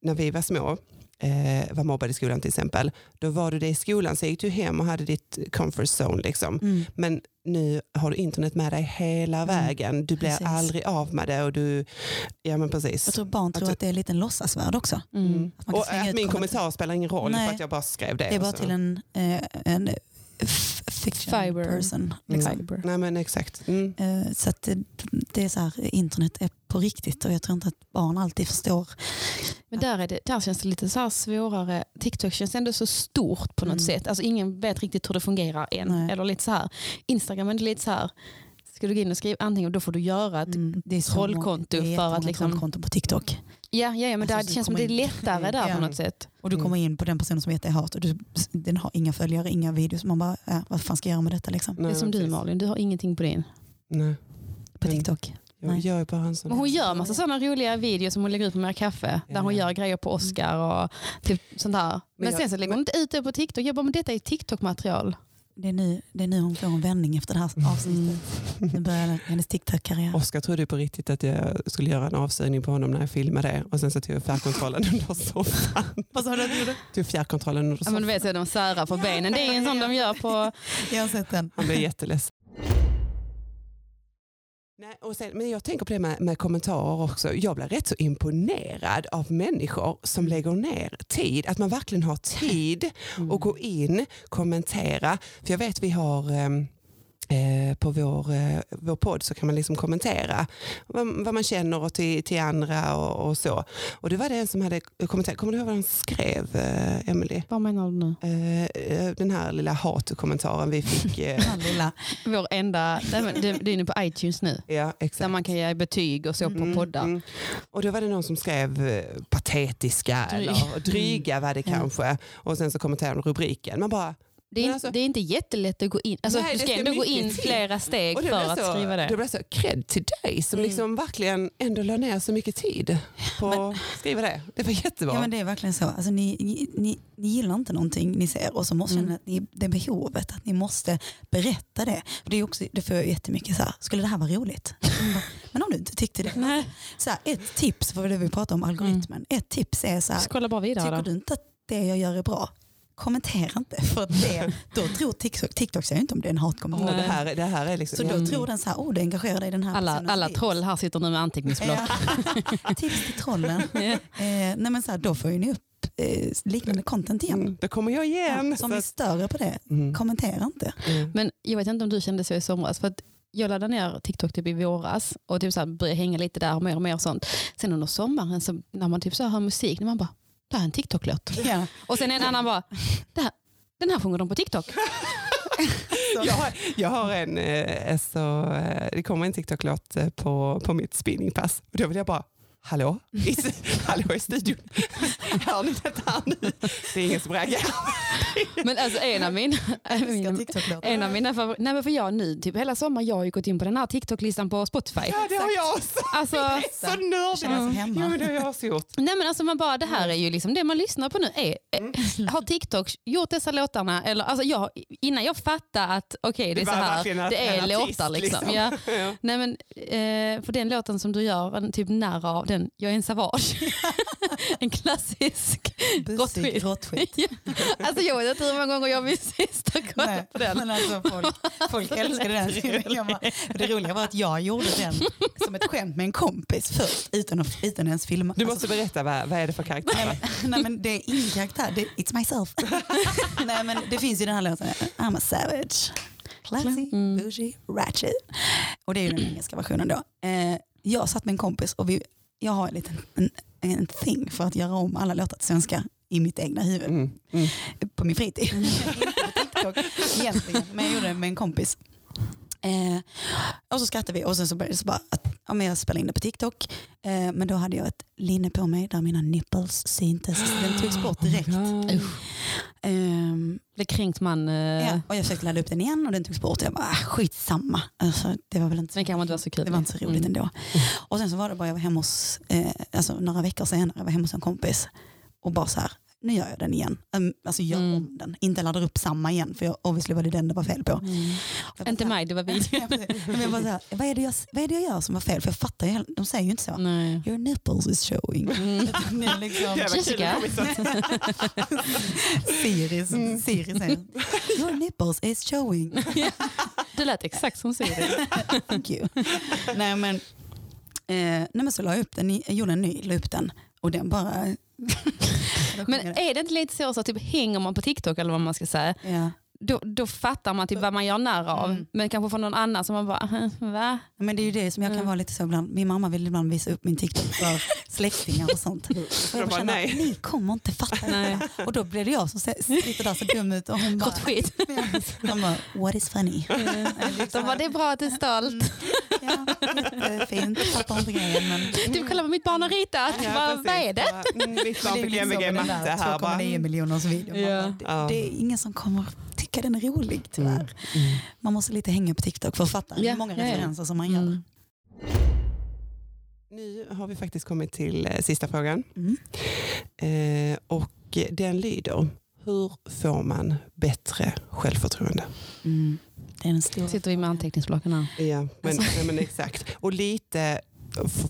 när vi var små, eh, var mobbade i skolan till exempel, då var du det i skolan så gick du hem och hade ditt comfort zone. Liksom. Mm. Men nu har du internet med dig hela vägen. Du blir precis. aldrig av med det. Och du, ja, men precis. Jag tror barn tror Att- att det är en låtsasvärld också. Mm. Att Och att ut min kommentar- spelar ingen roll Nej. för att jag bara skrev det. Det är bara så. till en, eh, en fiction Fiber. person. Liksom. Fiber. Nej men exakt. Mm. Eh, Så att det, det är så här, internet är på riktigt och jag tror inte att barn alltid förstår. Men där, är det, där känns det lite så här svårare. TikTok känns ändå så stort på något Mm. sätt. Alltså ingen vet riktigt hur det fungerar än. Nej. Eller lite så här. Instagram är lite så här. Ska du gå in och skriva antingen då får du göra ett Mm, det är så trollkonto många- det är för att liksom- trollkonton på TikTok. Ja, ja, ja men Alltså, där, så det känns som det är in- lättare där Ja. på något sätt. Och du Mm. kommer in på den personen som vet är hat och du, den har inga följare, inga videos. Man bara, ja, vad fan ska jag göra med detta liksom? Det är som du precis. Malin, du har ingenting på din. Nej. På Men- TikTok. Jag Nej. gör bara en sån Men hon gör massa sådana roliga videos som hon lägger ut på Mer Kaffe. Där Ja. hon gör grejer på Oscar och typ sånt där. Men, jag- sen så lägger hon inte ut det på TikTok. Jag bara, men detta är TikTok-material. Det är, nu, det är nu hon får en vändning efter det här Mm. avsnittet. Nu börjar hennes TikTok-karriär. Oskar trodde på riktigt att jag skulle göra en avsugning på honom när jag filmade det och sen så tog jag fjärrkontrollen under soffan. Vad sa du att du gjorde? Tog fjärrkontrollen under Ja, soffan. men du vet de särar på benen. Det är en sån de gör på... Jag har sett den. Han blev jätteledsen. Nej, och sen, men jag tänker på det med, med kommentarer också. Jag blir rätt så imponerad av människor som lägger ner tid. Att man verkligen har tid Mm. att gå in, kommentera. För jag vet vi har eh, på vår, eh, vår podd så kan man liksom kommentera vad, vad man känner och till, till andra och, och så. Och det var det en som hade kommenterat. Kommer du ihåg vad han skrev, eh, Emily? Vad menar du nu? Eh, eh, den här lilla hatkommentaren vi fick. Eh, lilla, Vår enda, det, det är inne på iTunes nu. ja, exakt. Där man kan ge betyg och så på Mm, poddar. mm. Och då var det någon som skrev eh, patetiska Dryg. eller dryga var det kanske. Och sen så kommenterade de rubriken. Man bara, Det, är, Men inte- alltså- det är inte jättelätt att gå in. Alltså, Nej, du ska ska ändå gå in till. flera steg för att så, skriva det. Det blev så cred till dig som Mm. liksom verkligen ändå la ner så mycket tid på att skriva det. Det var jättebra. ja men det är verkligen så. Alltså, ni, ni, ni, ni gillar inte någonting ni ser och så måste Mm. känna att ni, det är behovet att ni måste berätta det. Det, är också, det får jag jättemycket så här, skulle det här vara roligt? Men om du inte tyckte det. Nej, Så här, ett tips, för det vi pratar om algoritmen. Ett tips är så här, bara vidare tycker då. du inte att det jag gör är bra? Kommentera inte. För det, då tror TikTok, TikTok säger inte om det är en hatkommentar. Det, här, det här är liksom... Så då Mm. tror den så här, oh det engagerar dig i den här Alla, alla liv. troll här sitter nu med anteckningsblock. Ja. Tips till trollen. Eh, nej men så här, då får ju ni upp eh, liknande content igen. Mm, då kommer jag igen. Ja, så om Så ni att- stör er på det, Mm. kommentera inte. Mm. Men jag vet inte om du kände så i somras. För att jag laddade ner TikTok typ i våras och typ så här började hänga lite där mer och mer och sånt. Sen under sommaren så, när man typ så här hör musik, när man bara, det här är en TikTok-låt. Ja. Och sen en annan bara, här, den här sjunger de på TikTok. Jag har, jag har en, eh, så, eh, det kommer en TikTok-låt eh, på, på mitt spinningpass. Och då vill jag bara, hallå? I, hallå i studion? Hör ni detta nu? Det är ingen som reagerar. Men alltså en av mina, min, en av mina favor- nej men för jag nu, typ hela sommaren, jag har ju gått in på den här TikTok-listan på Spotify. Ja, det har jag också. Alltså, Så nördigt. Känner sig hemma. Ja, men det har jag också gjort. nej men alltså man bara, det här är ju liksom det man lyssnar på nu. Är, Mm. är, har TikTok gjort dessa låtarna? Eller, alltså jag, innan jag fattade att okej det är Det så här, det är låtar liksom. liksom. Ja. Ja. Nej, men, eh, för den låten som du gör typ nära av, den Jag är en savage. en klassisk råttskit. råttskit. Ja. Alltså jag vet inte hur många gånger jag vill sista kolla Nej, på den. Men alltså folk, folk älskade den. Det roliga var att jag gjorde den som ett skämt med en kompis först utan att, utan ens filma. Du Alltså, måste berätta, vad, vad är det för karaktär? Nej, men- nej men det är ingen karaktär, det it's myself. nej men det finns ju den här låten, I'm a savage. Classy, Mm. bougie, ratchet. Och det är ju den engelska versionen då. Eh, jag satt med en kompis och vi, jag har en liten en, en thing för att göra om alla låtar till svenska i mitt egna huvud Mm. Mm. på min fritid. TikTok egentligen, men jag gjorde det med en kompis. Eh, och så skrattade vi och sen så började det så bara att ja, men jag spelade in det på TikTok. Eh, men då hade jag ett linne på mig där mina nipples syntes. Den togs bort direkt. Usch. Ehm, Det kränkt man. Eh, ja, och jag försökte ladda upp den igen och den togs bort. Jag bara, ah, skitsamma. Alltså, det var väl inte Men kanske inte var så kul. det var inte så roligt Mm. ändå. Och sen så var det bara, jag var hemma hos, eh, alltså några veckor senare, jag var hemma hos en kompis och bara så här, nu gör jag den igen. Um, alltså gör Mm. om den, inte laddar upp samma igen för jag, obviously var det den det var fel på. Mm. Bara Inte mig, det var vi. Jag bara här, vad, är det jag, vad är det jag gör som var fel? För jag fattar ju, de säger ju inte så. Nej. Your nipples is showing. Mm. Det är liksom, Jessica. att komma så- Siri, Siri säger, your nipples is showing. Det lät exakt som Siri. Thank you. nej, men, eh, nej men så la jag upp den, jag gjorde en ny, la upp den och den bara... Men är det inte lite så, så typ hänger man på TikTok eller vad man ska säga, ja. Då, då fattar man typ vad man gör när av. Mm. Men kanske från någon annan som man bara, va? Men det är ju det som jag kan Mm. vara lite så ibland. Min mamma vill ibland visa upp min TikTok för släktingar och sånt. Och jag bara, bara känner, nej. ni kommer inte fatta. Nej. Och då blir det jag som sitter där så dum ut och hon bara, Gott skit. hon bara what is funny? De bara, det är bra att det är stolt. Ja, jättefint, fattar inte grejen men Du, kolla vad mitt barn har ritat. Ja, vad, precis. vad är det? Bara, Mm, mitt barn fick MVG matte här. Bara, 2,9 miljoners video. Ja. bara, det, det är ingen som kommer tycka den är rolig tyvärr. Mm. Mm. Man måste lite hänga på TikTok för att fatta hur Ja, många referenser som man gör. Mm. Nu har vi faktiskt kommit till eh, sista frågan. Mm. Eh, och den lyder, hur får man bättre självförtroende? Mm. Det är den stora. Sitter vi med anteckningsblocken här. Ja, men, Alltså. nej, men exakt. Och lite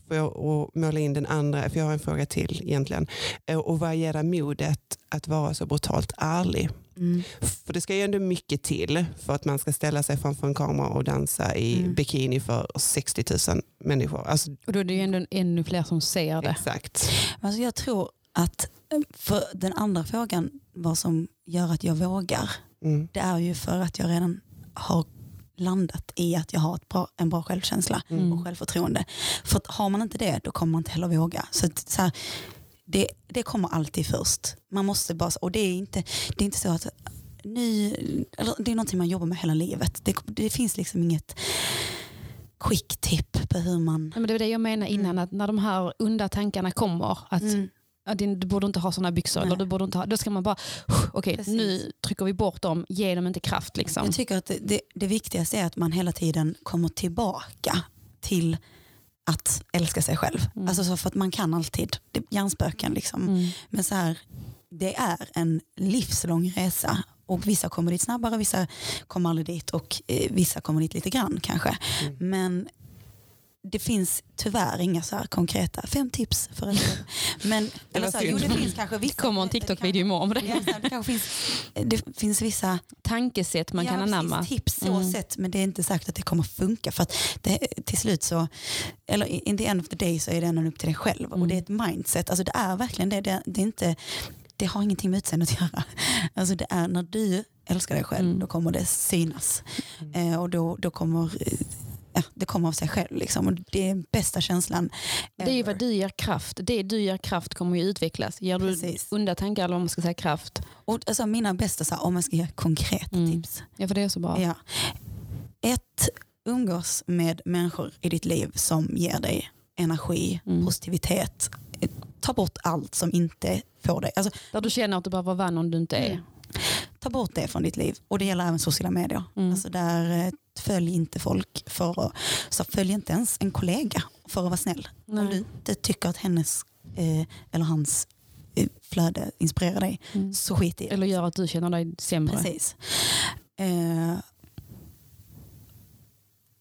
för att måla in den andra, för jag har en fråga till egentligen. Eh, Och vad ger dig modet att vara så brutalt ärlig Mm. För det ska ju ändå mycket till för att man ska ställa sig framför en kamera och dansa i Mm. bikini för 60 000 människor. Alltså, Och då är det ju ändå ännu fler som ser det. exakt. Alltså jag tror att eh, för den andra frågan, vad som gör att jag vågar, Mm. det är ju för att jag redan har landat i att jag har ett bra, en bra självkänsla Mm. och självförtroende. För att har man inte det, då kommer man inte heller våga. Så, att, så här, det, det kommer alltid först. Man måste bara, och det är inte, det är inte så att ny, det är någonting man jobbar med hela livet. Det, det finns liksom inget quick tip på hur man... Ja, men det var det jag menade innan, att när de här onda tankarna kommer, att Mm. ja, du borde inte ha sådana byxor, Nej. eller du borde inte ha, då ska man bara, okej Precis. nu trycker vi bort dem, ge dem inte kraft. Liksom. Jag tycker att det, det, det viktigaste är att man hela tiden kommer tillbaka till att älska sig själv. Mm. Alltså så för att man kan alltid, det, hjärnspöken liksom. Mm. Men så här, det är en livslång resa och vissa kommer dit snabbare, vissa kommer aldrig dit och eh, vissa kommer dit lite grann kanske. Mm. Men det finns tyvärr inga så här konkreta fem tips för en Men eller så här, jo, det finns kanske Det vissa. kommer en TikTok-video imorgon om det. Ja, här, det, kanske finns, det finns vissa Tankesätt man ja, kan precis, anamma. tips så Mm. sett men det är inte sagt att det kommer funka för att det, till slut så, eller in the end of the day så är det ändå upp till dig själv och Mm. det är ett mindset, alltså det är verkligen det, det, det är inte det har ingenting med utseendet att göra. Alltså det är när du älskar dig själv, Mm. då kommer det synas. Eh, och då, då kommer eh, ja, det kommer av sig själv. Liksom. Och det är bästa känslan. Det är ju ever. vad du ger kraft. Det du ger kraft kommer ju utvecklas. Ger du onda tankar eller vad man ska säga kraft. Och, alltså, mina bästa, så här, om man ska ge konkreta Mm. tips. Ja för det är så bra. Ja. Ett, umgås med människor i ditt liv som ger dig energi, Mm. positivitet. Ta bort allt som inte får dig. Alltså, Där du känner att du behöver vara någon du inte är. Mm. Ta bort det från ditt liv. Och det gäller även sociala medier. Mm. Alltså där, eh, följ inte folk för att, så följ inte ens en kollega för att vara snäll. Om Nej. du inte tycker att hennes eh, eller hans eh, flöde inspirerar dig, Mm. så skit i det. Eller gör att du känner dig sämre. Precis. Eh,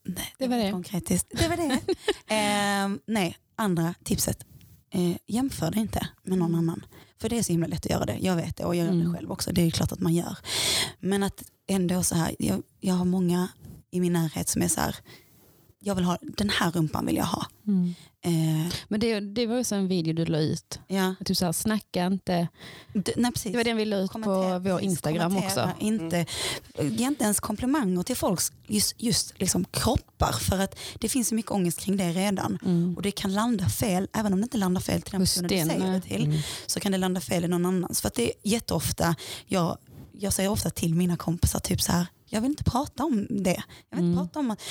nej, Det var det. Konkretiskt. Det var det. eh, nej, andra tipset. Eh, jämför dig inte med någon annan. För det är så himla lätt att göra det. Jag vet det och jag gör Mm. det själv också. Det är ju klart att man gör. Men att ändå så här, jag, jag har många i min närhet som är så här, jag vill ha, den här rumpan vill jag ha. Mm. Eh, Men det, det var också en video du la ut. ja, Att du sa snacka inte. d- nej, precis. Det var den vi la ut på Kommentera, vår precis, Instagram också. Inte, Ge inte ens komplimanger till folks just, just liksom kroppar för att det finns så mycket ångest kring det redan. Mm. Och det kan landa fel, även om det inte landar fel till den personen du säger det till, Mm. så kan det landa fel i någon annans. För att det är jätteofta, jag, jag säger ofta till mina kompisar typ så här, jag vill inte prata om det. Jag vill inte Mm. prata om att,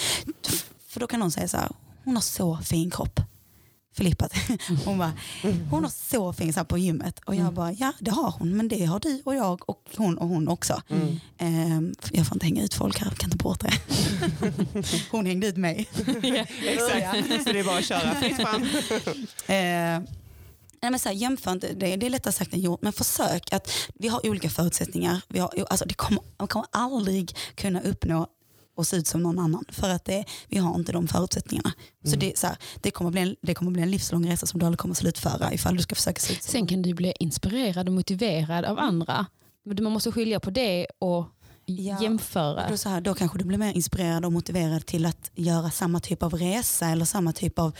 för då kan någon säga så här, hon har så fin kropp. Filippa, hon bara, hon har så fin så här på gymmet. Och jag Mm. bara, ja det har hon, men det har du och jag och hon och hon också. Mm. Ehm, jag får inte hänga ut folk här, kan ta bort det. hon hängde ut mig. Exakt, så det är bara att köra fritt fram. Eh, nej men så här, jämför inte, det, det är lättare sagt än gjort, men försök att vi har olika förutsättningar. Vi har, alltså det kommer, man kommer aldrig kunna uppnå och se ut som någon annan för att det, vi har inte de förutsättningarna. Så Mm. det, är så här, det, kommer bli en, det kommer bli en livslång resa som du aldrig kommer slutföra ifall du ska försöka se ut som Sen kan du bli inspirerad och motiverad av andra. Men man måste skilja på det och Ja. jämföra. Då, så här, då kanske du blir mer inspirerad och motiverad till att göra samma typ av resa eller samma typ av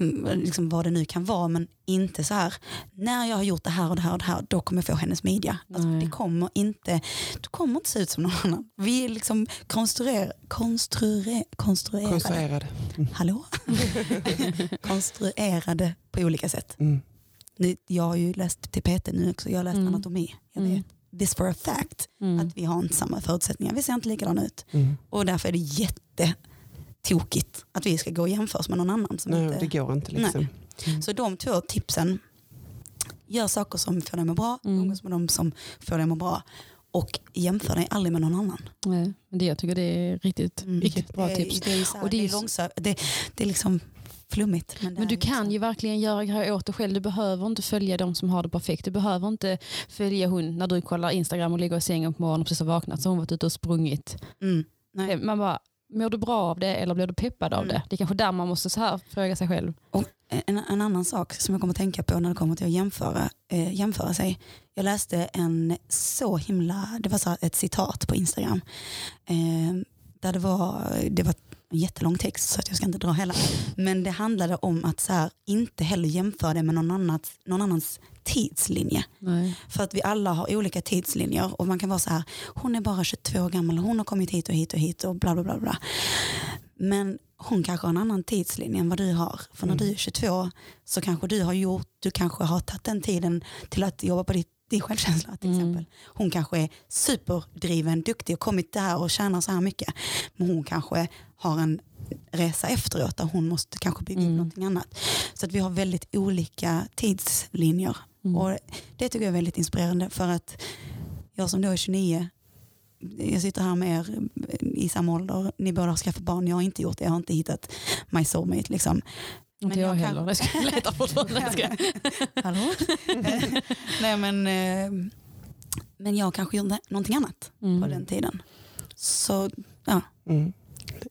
mm, liksom vad det nu kan vara. Men inte så här, när jag har gjort det här och det här och det här, då kommer jag få hennes midja. Alltså, det kommer inte, du kommer inte se ut som någon annan. Vi är liksom konstruer, konstruer, konstruerade, Konstruerad. hallå? konstruerade på olika sätt. Mm. Nu, Jag har ju läst till PT nu också, jag har läst Mm. anatomi. Jag Mm. This for a fact Mm. att vi har inte samma förutsättningar. Vi ser inte likadana ut. Mm. Och därför är det jättetokigt att vi ska gå och jämföra oss med någon annan. Som Nej, inte... det går inte liksom. Så de två tipsen, gör saker som får dig att må bra, Mm. umgås med de som får dig att må bra och jämför dig aldrig med någon annan. Nej, men det, jag tycker det är riktigt, Mm. riktigt bra det, tips. Det är, så här, Och det det är är, långsökt, det, det är liksom flummigt. Men, Men du kan ju verkligen göra grejer åt dig själv. Du behöver inte följa de som har det perfekt. Du behöver inte följa hon när du kollar Instagram och ligger i sängen på morgonen och precis har vaknat så har hon varit ute och sprungit. Mm. Nej. Det- Man bara, mår du bra av det eller blir du peppad av Mm. det? Det är kanske där man måste så här fråga sig själv. Och en, en annan sak som jag kommer att tänka på när det kommer till att jämföra, eh, jämföra sig. Jag läste en så himla, det var så ett citat på Instagram. Eh, där det var, det var en jättelång text så att jag ska inte dra hela. Men det handlade om att så här, inte heller jämföra det med någon, annat, någon annans tidslinje. Nej. För att vi alla har olika tidslinjer och man kan vara så här, hon är bara 22 år gammal och hon har kommit hit och hit och hit och bla bla bla. bla. Men hon kanske har en annan tidslinje än vad du har. För när du är 22 så kanske du har gjort, du kanske har tagit den tiden till att jobba på ditt, din självkänsla till Mm. exempel. Hon kanske är superdriven, duktig och kommit där och tjänar så här mycket. Men hon kanske har en resa efteråt där hon måste kanske bygga upp Mm. någonting annat. Så att vi har väldigt olika tidslinjer. Mm. Och det tycker jag är väldigt inspirerande för att jag som då är 29, jag sitter här med er i samma ålder, ni båda har skaffat barn, jag har inte gjort det, jag har inte hittat my soulmate. Liksom. Inte jag, jag kan- heller. Jag ska leta fortfarande. Ska. Hallå? Nej men, eh, men jag kanske gjorde någonting annat på Mm. den tiden. Så ja, Mm.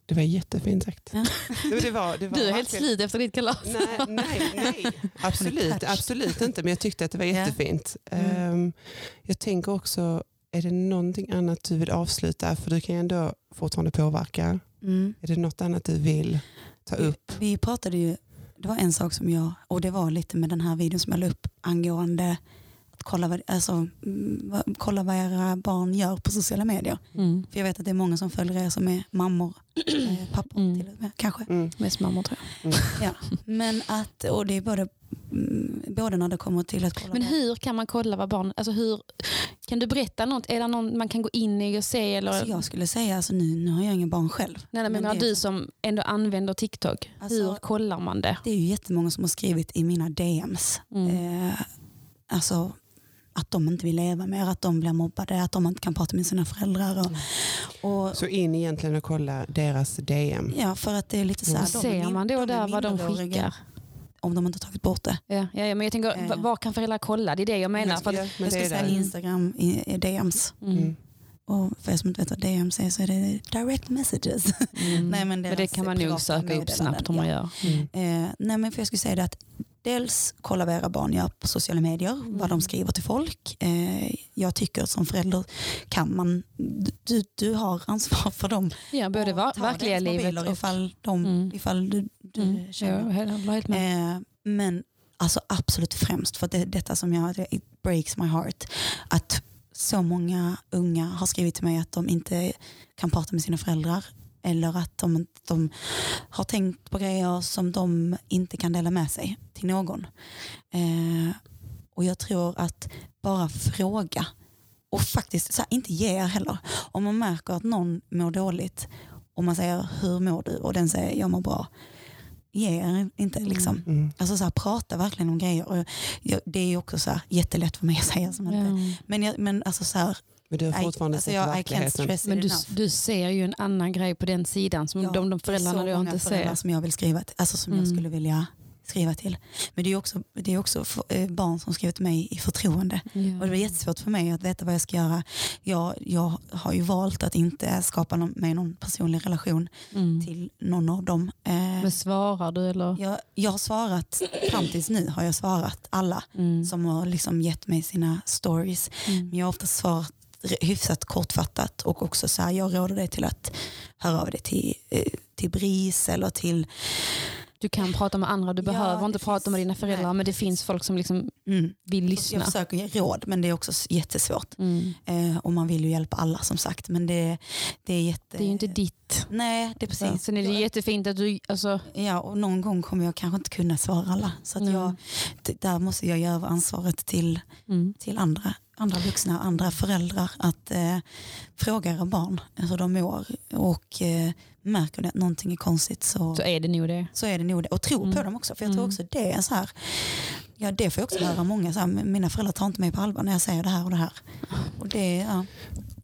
Det var jättefint sagt. Ja. Det, var, det var Du är helt slut efter ditt kalas. Nej, nej, nej. Absolut, absolut inte. Men jag tyckte att det var Ja. jättefint. Mm. Ehm, jag tänker också, är det någonting annat du vill avsluta? För du kan ju ändå fortfarande påverka. mm. Är det något annat du vill ta upp? Vi pratade ju, det var en sak som jag, och det var lite med den här videon som jag la upp angående att kolla vad, alltså, mm, kolla vad era barn gör på sociala medier. Mm. För jag vet att det är många som följer er som är mammor, eh, pappor Mm. till och med kanske. Mm. Mest mammor tror jag. Ja. Men att, och det är både, mm, både när det kommer till att kolla Men hur kan man kolla vad barn... Alltså hur, kan du berätta något? Är det någon man kan gå in i och se? Eller, Alltså jag skulle säga, alltså nu, nu har jag inga barn själv. nej, nej, men men det- du som ändå använder TikTok, Alltså- hur kollar man det? Det är ju jättemånga som har skrivit i mina DMs. Mm. Eh, alltså att de inte vill leva mer, att de blir mobbade, att de inte kan prata med sina föräldrar. Och, och, Så in egentligen och kolla deras DM. ja, för att det är lite så här, är ser man då där vad de skickar. Om de inte har tagit bort det. Ja, ja, ja, men jag tänker, Eh. v- vad kan föräldrar kolla? Det är det jag menar. För att, Ja, men Jag det skulle är säga. Instagram i, i DMs. mm, Mm. Och för er som inte vet vad DMs är så är det direct messages. mm. Nej, men men det kan man nog söka upp snabbt om man gör. Mm. Eh, nej men för jag skulle säga det att dels kolla vad era barn gör på sociala medier, Mm. vad de skriver till folk. Eh, jag tycker att som förälder kan man, du, du har ansvar för dem. Ja, både va- verkliga livet och... ifall, de, Mm. ifall du, du Mm. Ja, känner. med. Eh, men alltså absolut främst, för det, detta som jag, det, it breaks my heart, att så många unga har skrivit till mig att de inte kan prata med sina föräldrar eller att de, de har tänkt på grejer som de inte kan dela med sig till någon. Eh, och jag tror att bara fråga och faktiskt så här, inte ge er heller. Om man märker att någon mår dåligt och man säger hur mår du och den säger jag mår bra. Ge er inte liksom. Mm. Alltså så här, prata verkligen om grejer. Och jag, det är ju också så här, jättelätt för mig att säga. Som inte. Men, jag, men alltså så här, Men du har I, fortfarande alltså sett jag, I can't verkligheten. Men du, du ser ju en annan grej på den sidan som Ja, de, de det är föräldrarna så många inte föräldrar ser. som jag vill skriva till, alltså som jag Mm. skulle vilja skriva till. Men det är också, det är också för, eh, barn som skriver till mig i förtroende. Och det var jättesvårt för mig att veta vad jag ska göra. Jag, jag har ju valt att inte skapa någon, med någon personlig relation Mm. till någon av dem. Eh, Men svarar du eller? jag, jag har svarat, fram tills nu har jag svarat alla Mm. som har liksom gett mig sina stories. Mm. Men jag har ofta svarat hyfsat kortfattat och också så här, jag råder dig till att höra av dig till, eh, till BRIS eller till Du kan prata med andra, du Ja, behöver inte det prata med finns- dina föräldrar nej, men det finns folk som liksom mm, vill Jag lyssna. försöker ge råd men det är också jättesvårt. Mm. Eh, och man vill ju hjälpa alla som sagt. Men det, det är jätte... Det är ju inte ditt. Nej, det är Så. precis. Sen är det jättefint att du, alltså, Ja, och någon gång kommer jag kanske inte kunna svara alla. Så att Nej. jag, där måste jag över ansvaret till, mm. till andra, andra vuxna, andra föräldrar att eh, fråga era barn hur de mår. Och eh, märker ni att någonting är konstigt så, så är det nog det. så är det nog det. Och tro på Mm. dem också. För jag tror Mm. också det är så här, ja det får jag också höra många, så här, mina föräldrar tar inte mig på allvar när jag säger det här och det här. Och det, ja.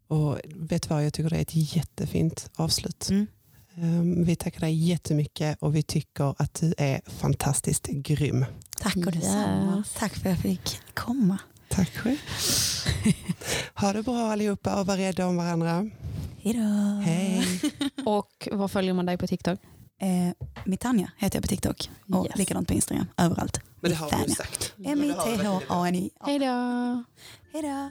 Och vet du vad, jag tycker det är ett jättefint avslut. Mm. Um, vi tackar dig jättemycket och vi tycker att du är fantastiskt grym. Tack och detsamma. Yes. Tack för att jag fick komma. Tack själv. ha det bra allihopa och var rädda om varandra. Hejdå. Hej. Och vad följer man dig på TikTok? Eh, Mitania heter jag på TikTok och Yes. likadant på Instagram, överallt. Men det har du Mitania. sagt. M-I-T-H-A-N-I. Hej då! Hej då.